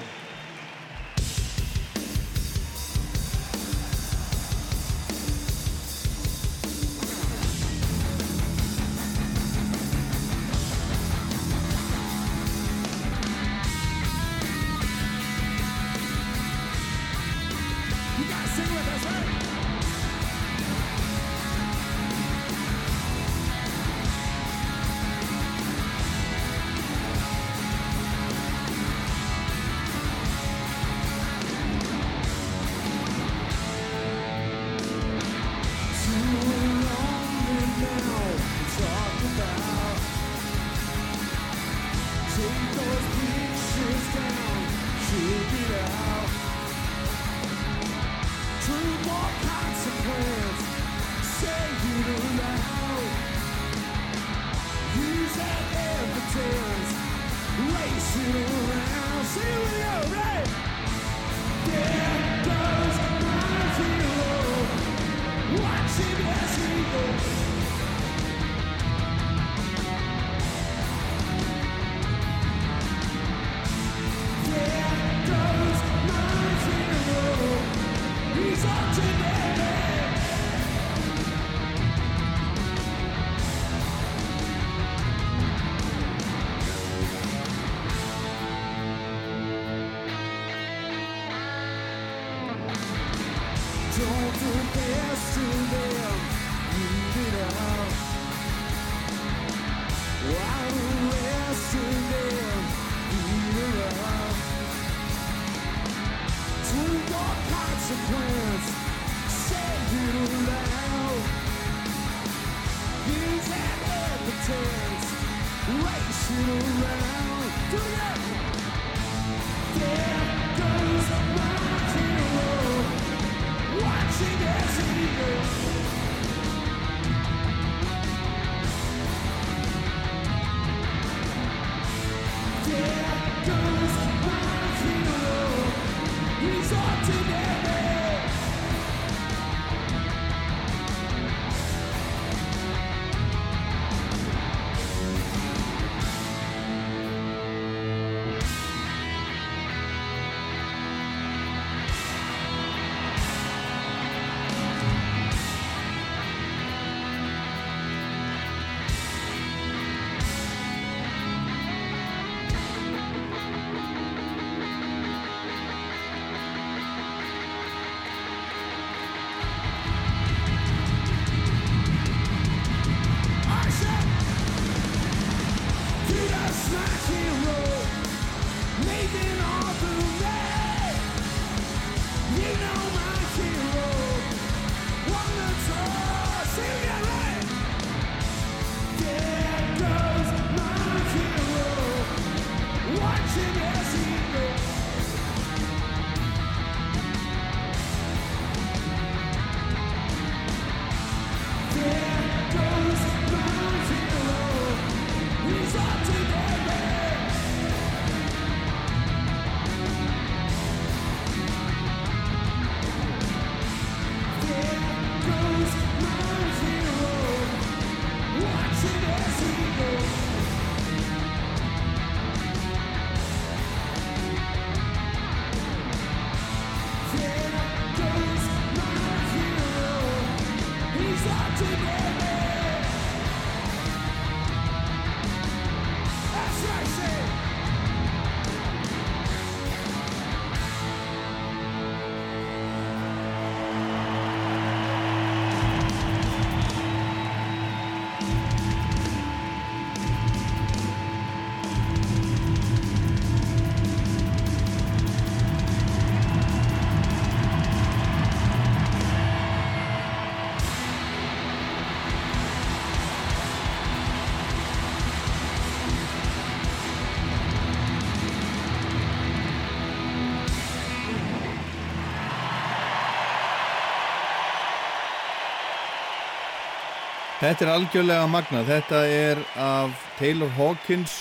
Þetta er algjörlega magnað. Þetta er af Taylor Hawkins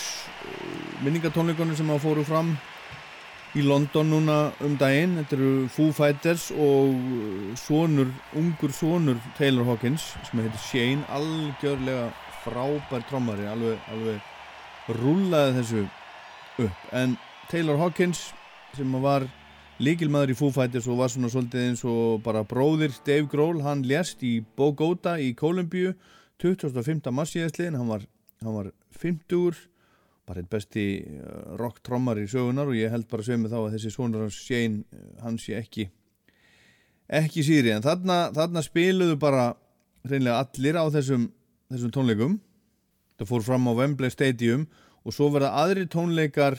uh, minningatónleikunum sem að fóru fram í London núna um daginn. Þetta eru Foo Fighters og uh, sonur, ungur sonur Taylor Hawkins sem heitir Shane, algjörlega frábær trommari, alveg, alveg rúlaði þessu upp. En Taylor Hawkins sem var líkilmaður í Foo Fighters og var svona svolítið eins og bara bróðir Dave Grohl, hann lést í Bogota í Kolumbíu 25. massíðasliðin, hann var, hann var 50-ur, bara einn besti uh, rock trommar í sögunar og ég held bara sögum með þá að þessi sonur hans Shane, uh, hann sé ekki ekki síðri, en þarna, þarna spiluðu bara reynilega allir á þessum, þessum tónleikum það fór fram á Wembley Stadium og svo verða aðri tónleikar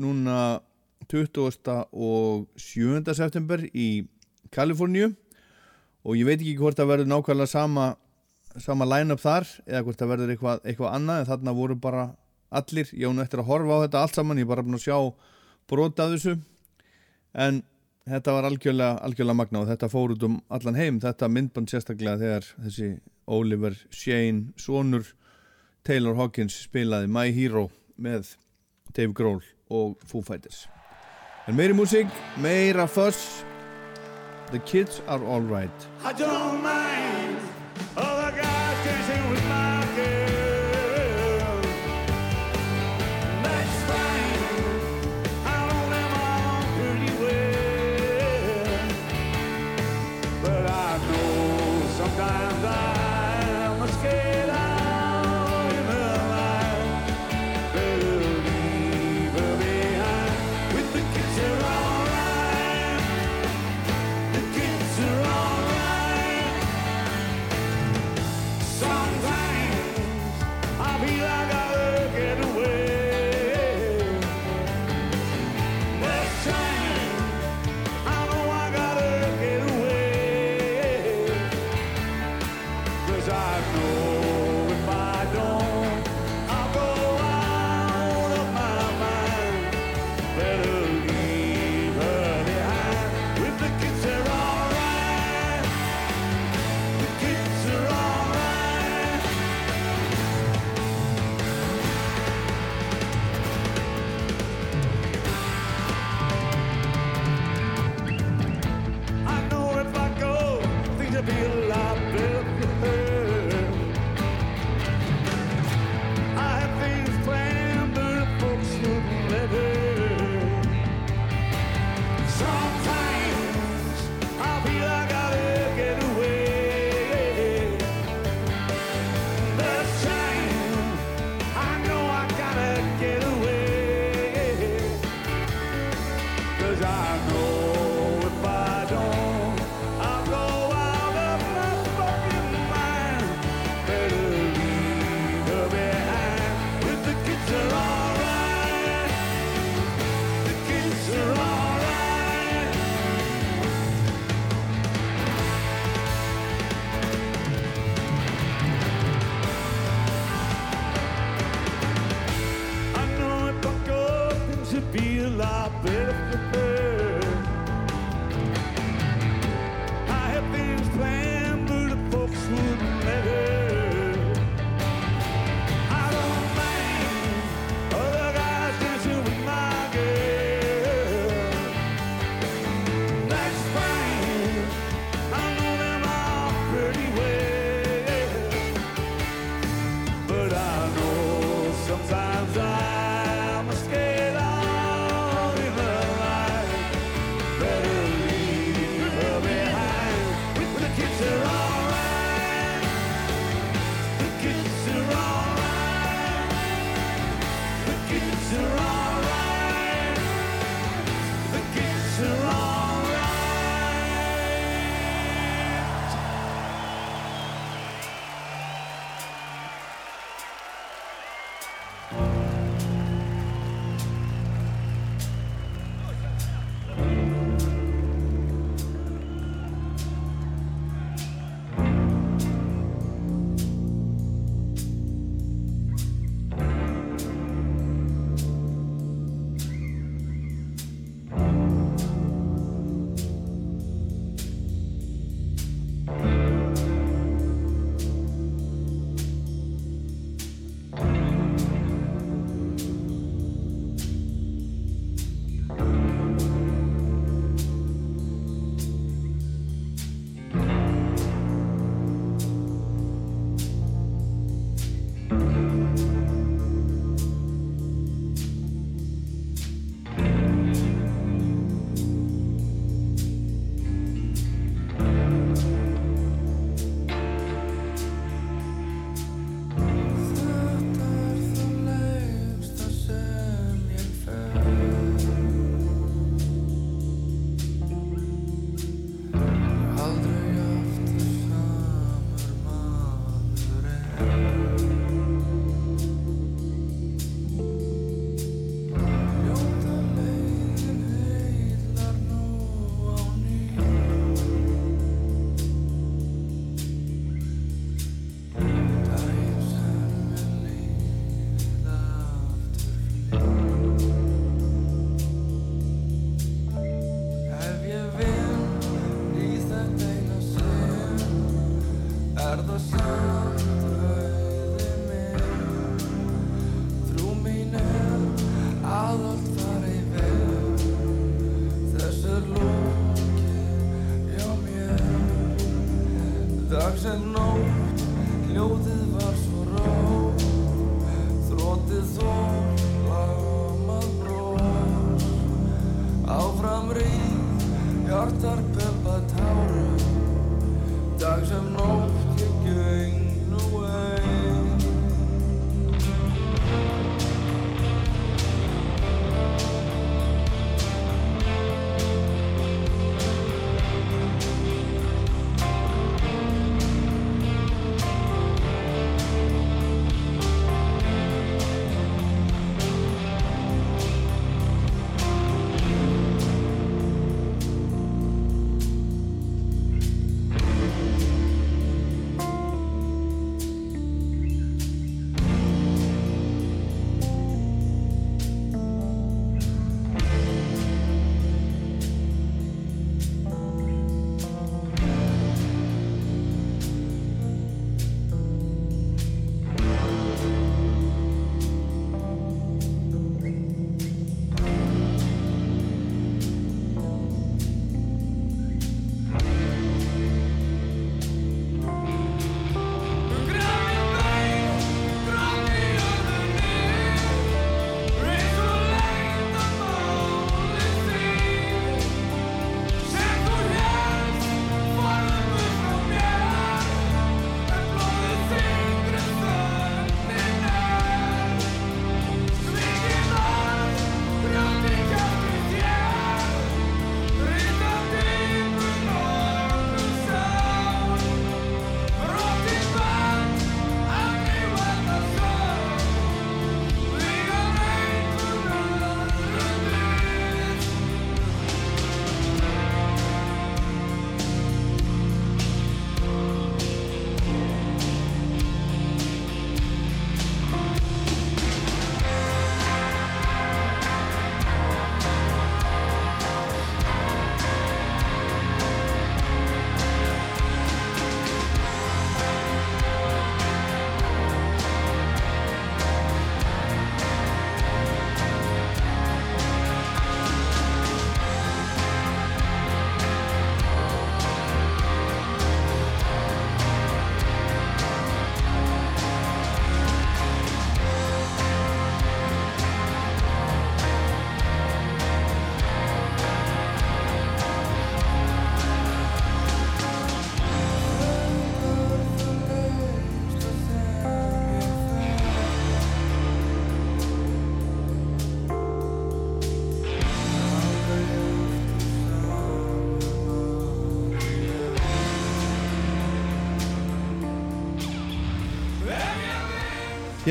núna 20. og 7. september í Kaliforníu og ég veit ekki hvort það verður nákvæmlega sama, sama line-up þar eða hvort það verður eitthvað, eitthvað annað en þarna voru bara allir, ég án eftir að horfa á þetta allt saman, ég er bara búin að sjá brota þessu. En þetta var algjörlega, algjörlega magna og þetta fór út um allan heim. Þetta myndband sérstaklega þegar þessi Oliver Shane, sonur Taylor Hawkins spilaði My Hero með Dave Grohl og Foo Fighters. En meiri músík, meira fuss. The kids are alright I don't mind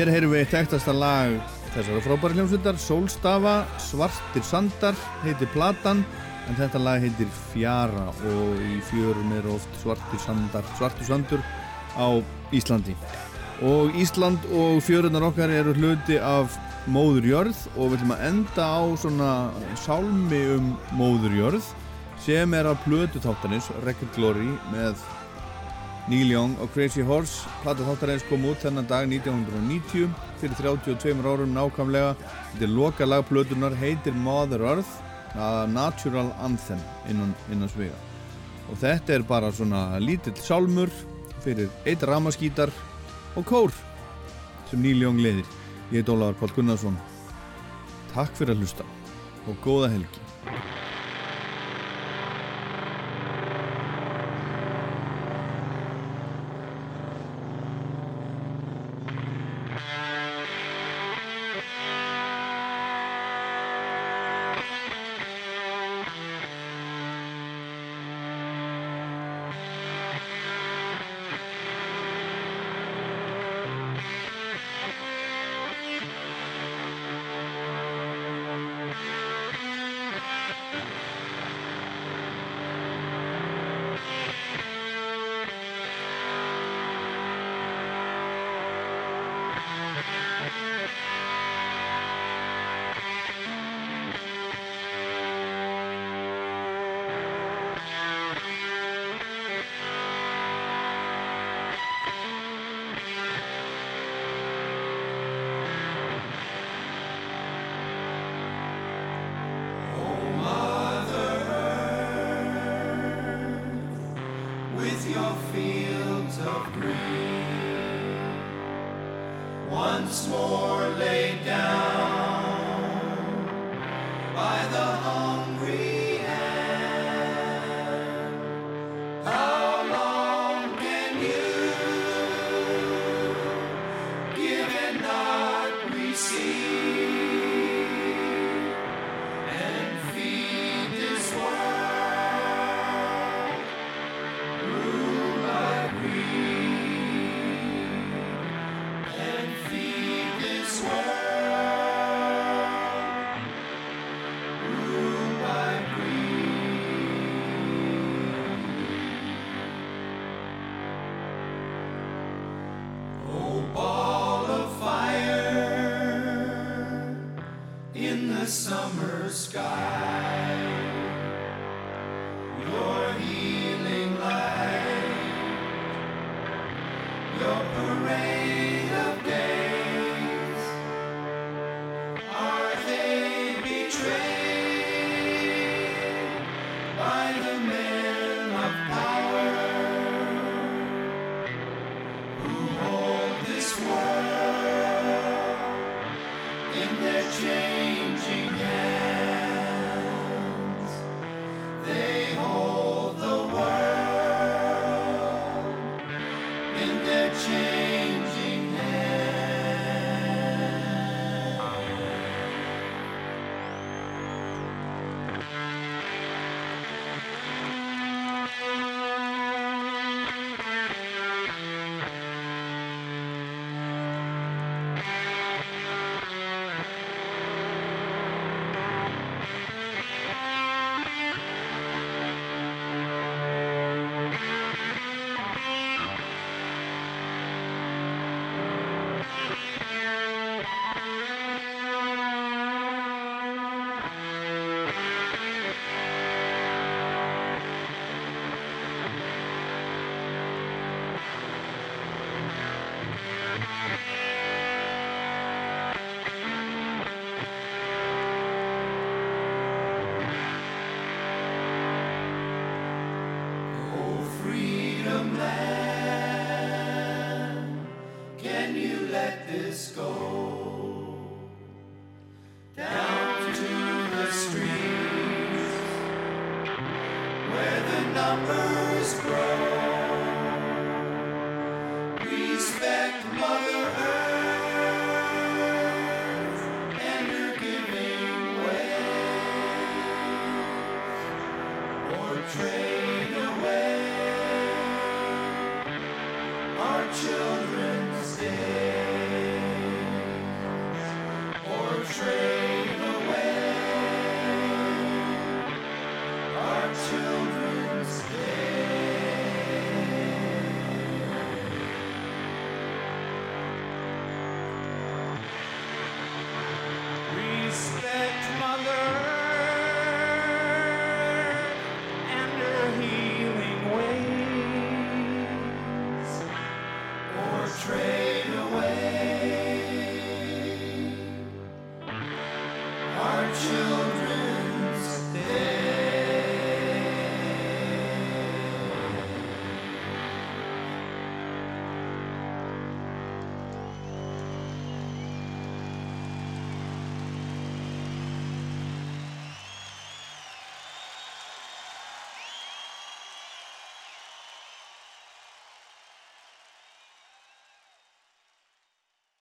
Hér heyrum við eitt ektasta lag þessara frábæri hljómsveitar Sólstafa, Svartir Sandar heitir platan en þetta lag heitir Fjara og í fjörum er oft Svartir Sandar, Svartur Sandur á Íslandi. Og Ísland og fjörunar okkar eru hluti af Móður Jörð og við ætlum að enda á svona sálmi um Móður Jörð sem er af plötu þáttanins Record Glory með Neil Young og Crazy Horse. Plata þáttarins kom út þennan dag 1990 fyrir 32 árum nákvæmlega. Þetta er loka lag plötunar heitir Mother Earth a Natural Anthem innan, innan svega og þetta er bara svona lítill sálmur fyrir eitt ramaskítar og kór sem Neil Young leiðir. Ég heit Ólaður Pál Gunnarsson. Takk fyrir að hlusta og góða helgi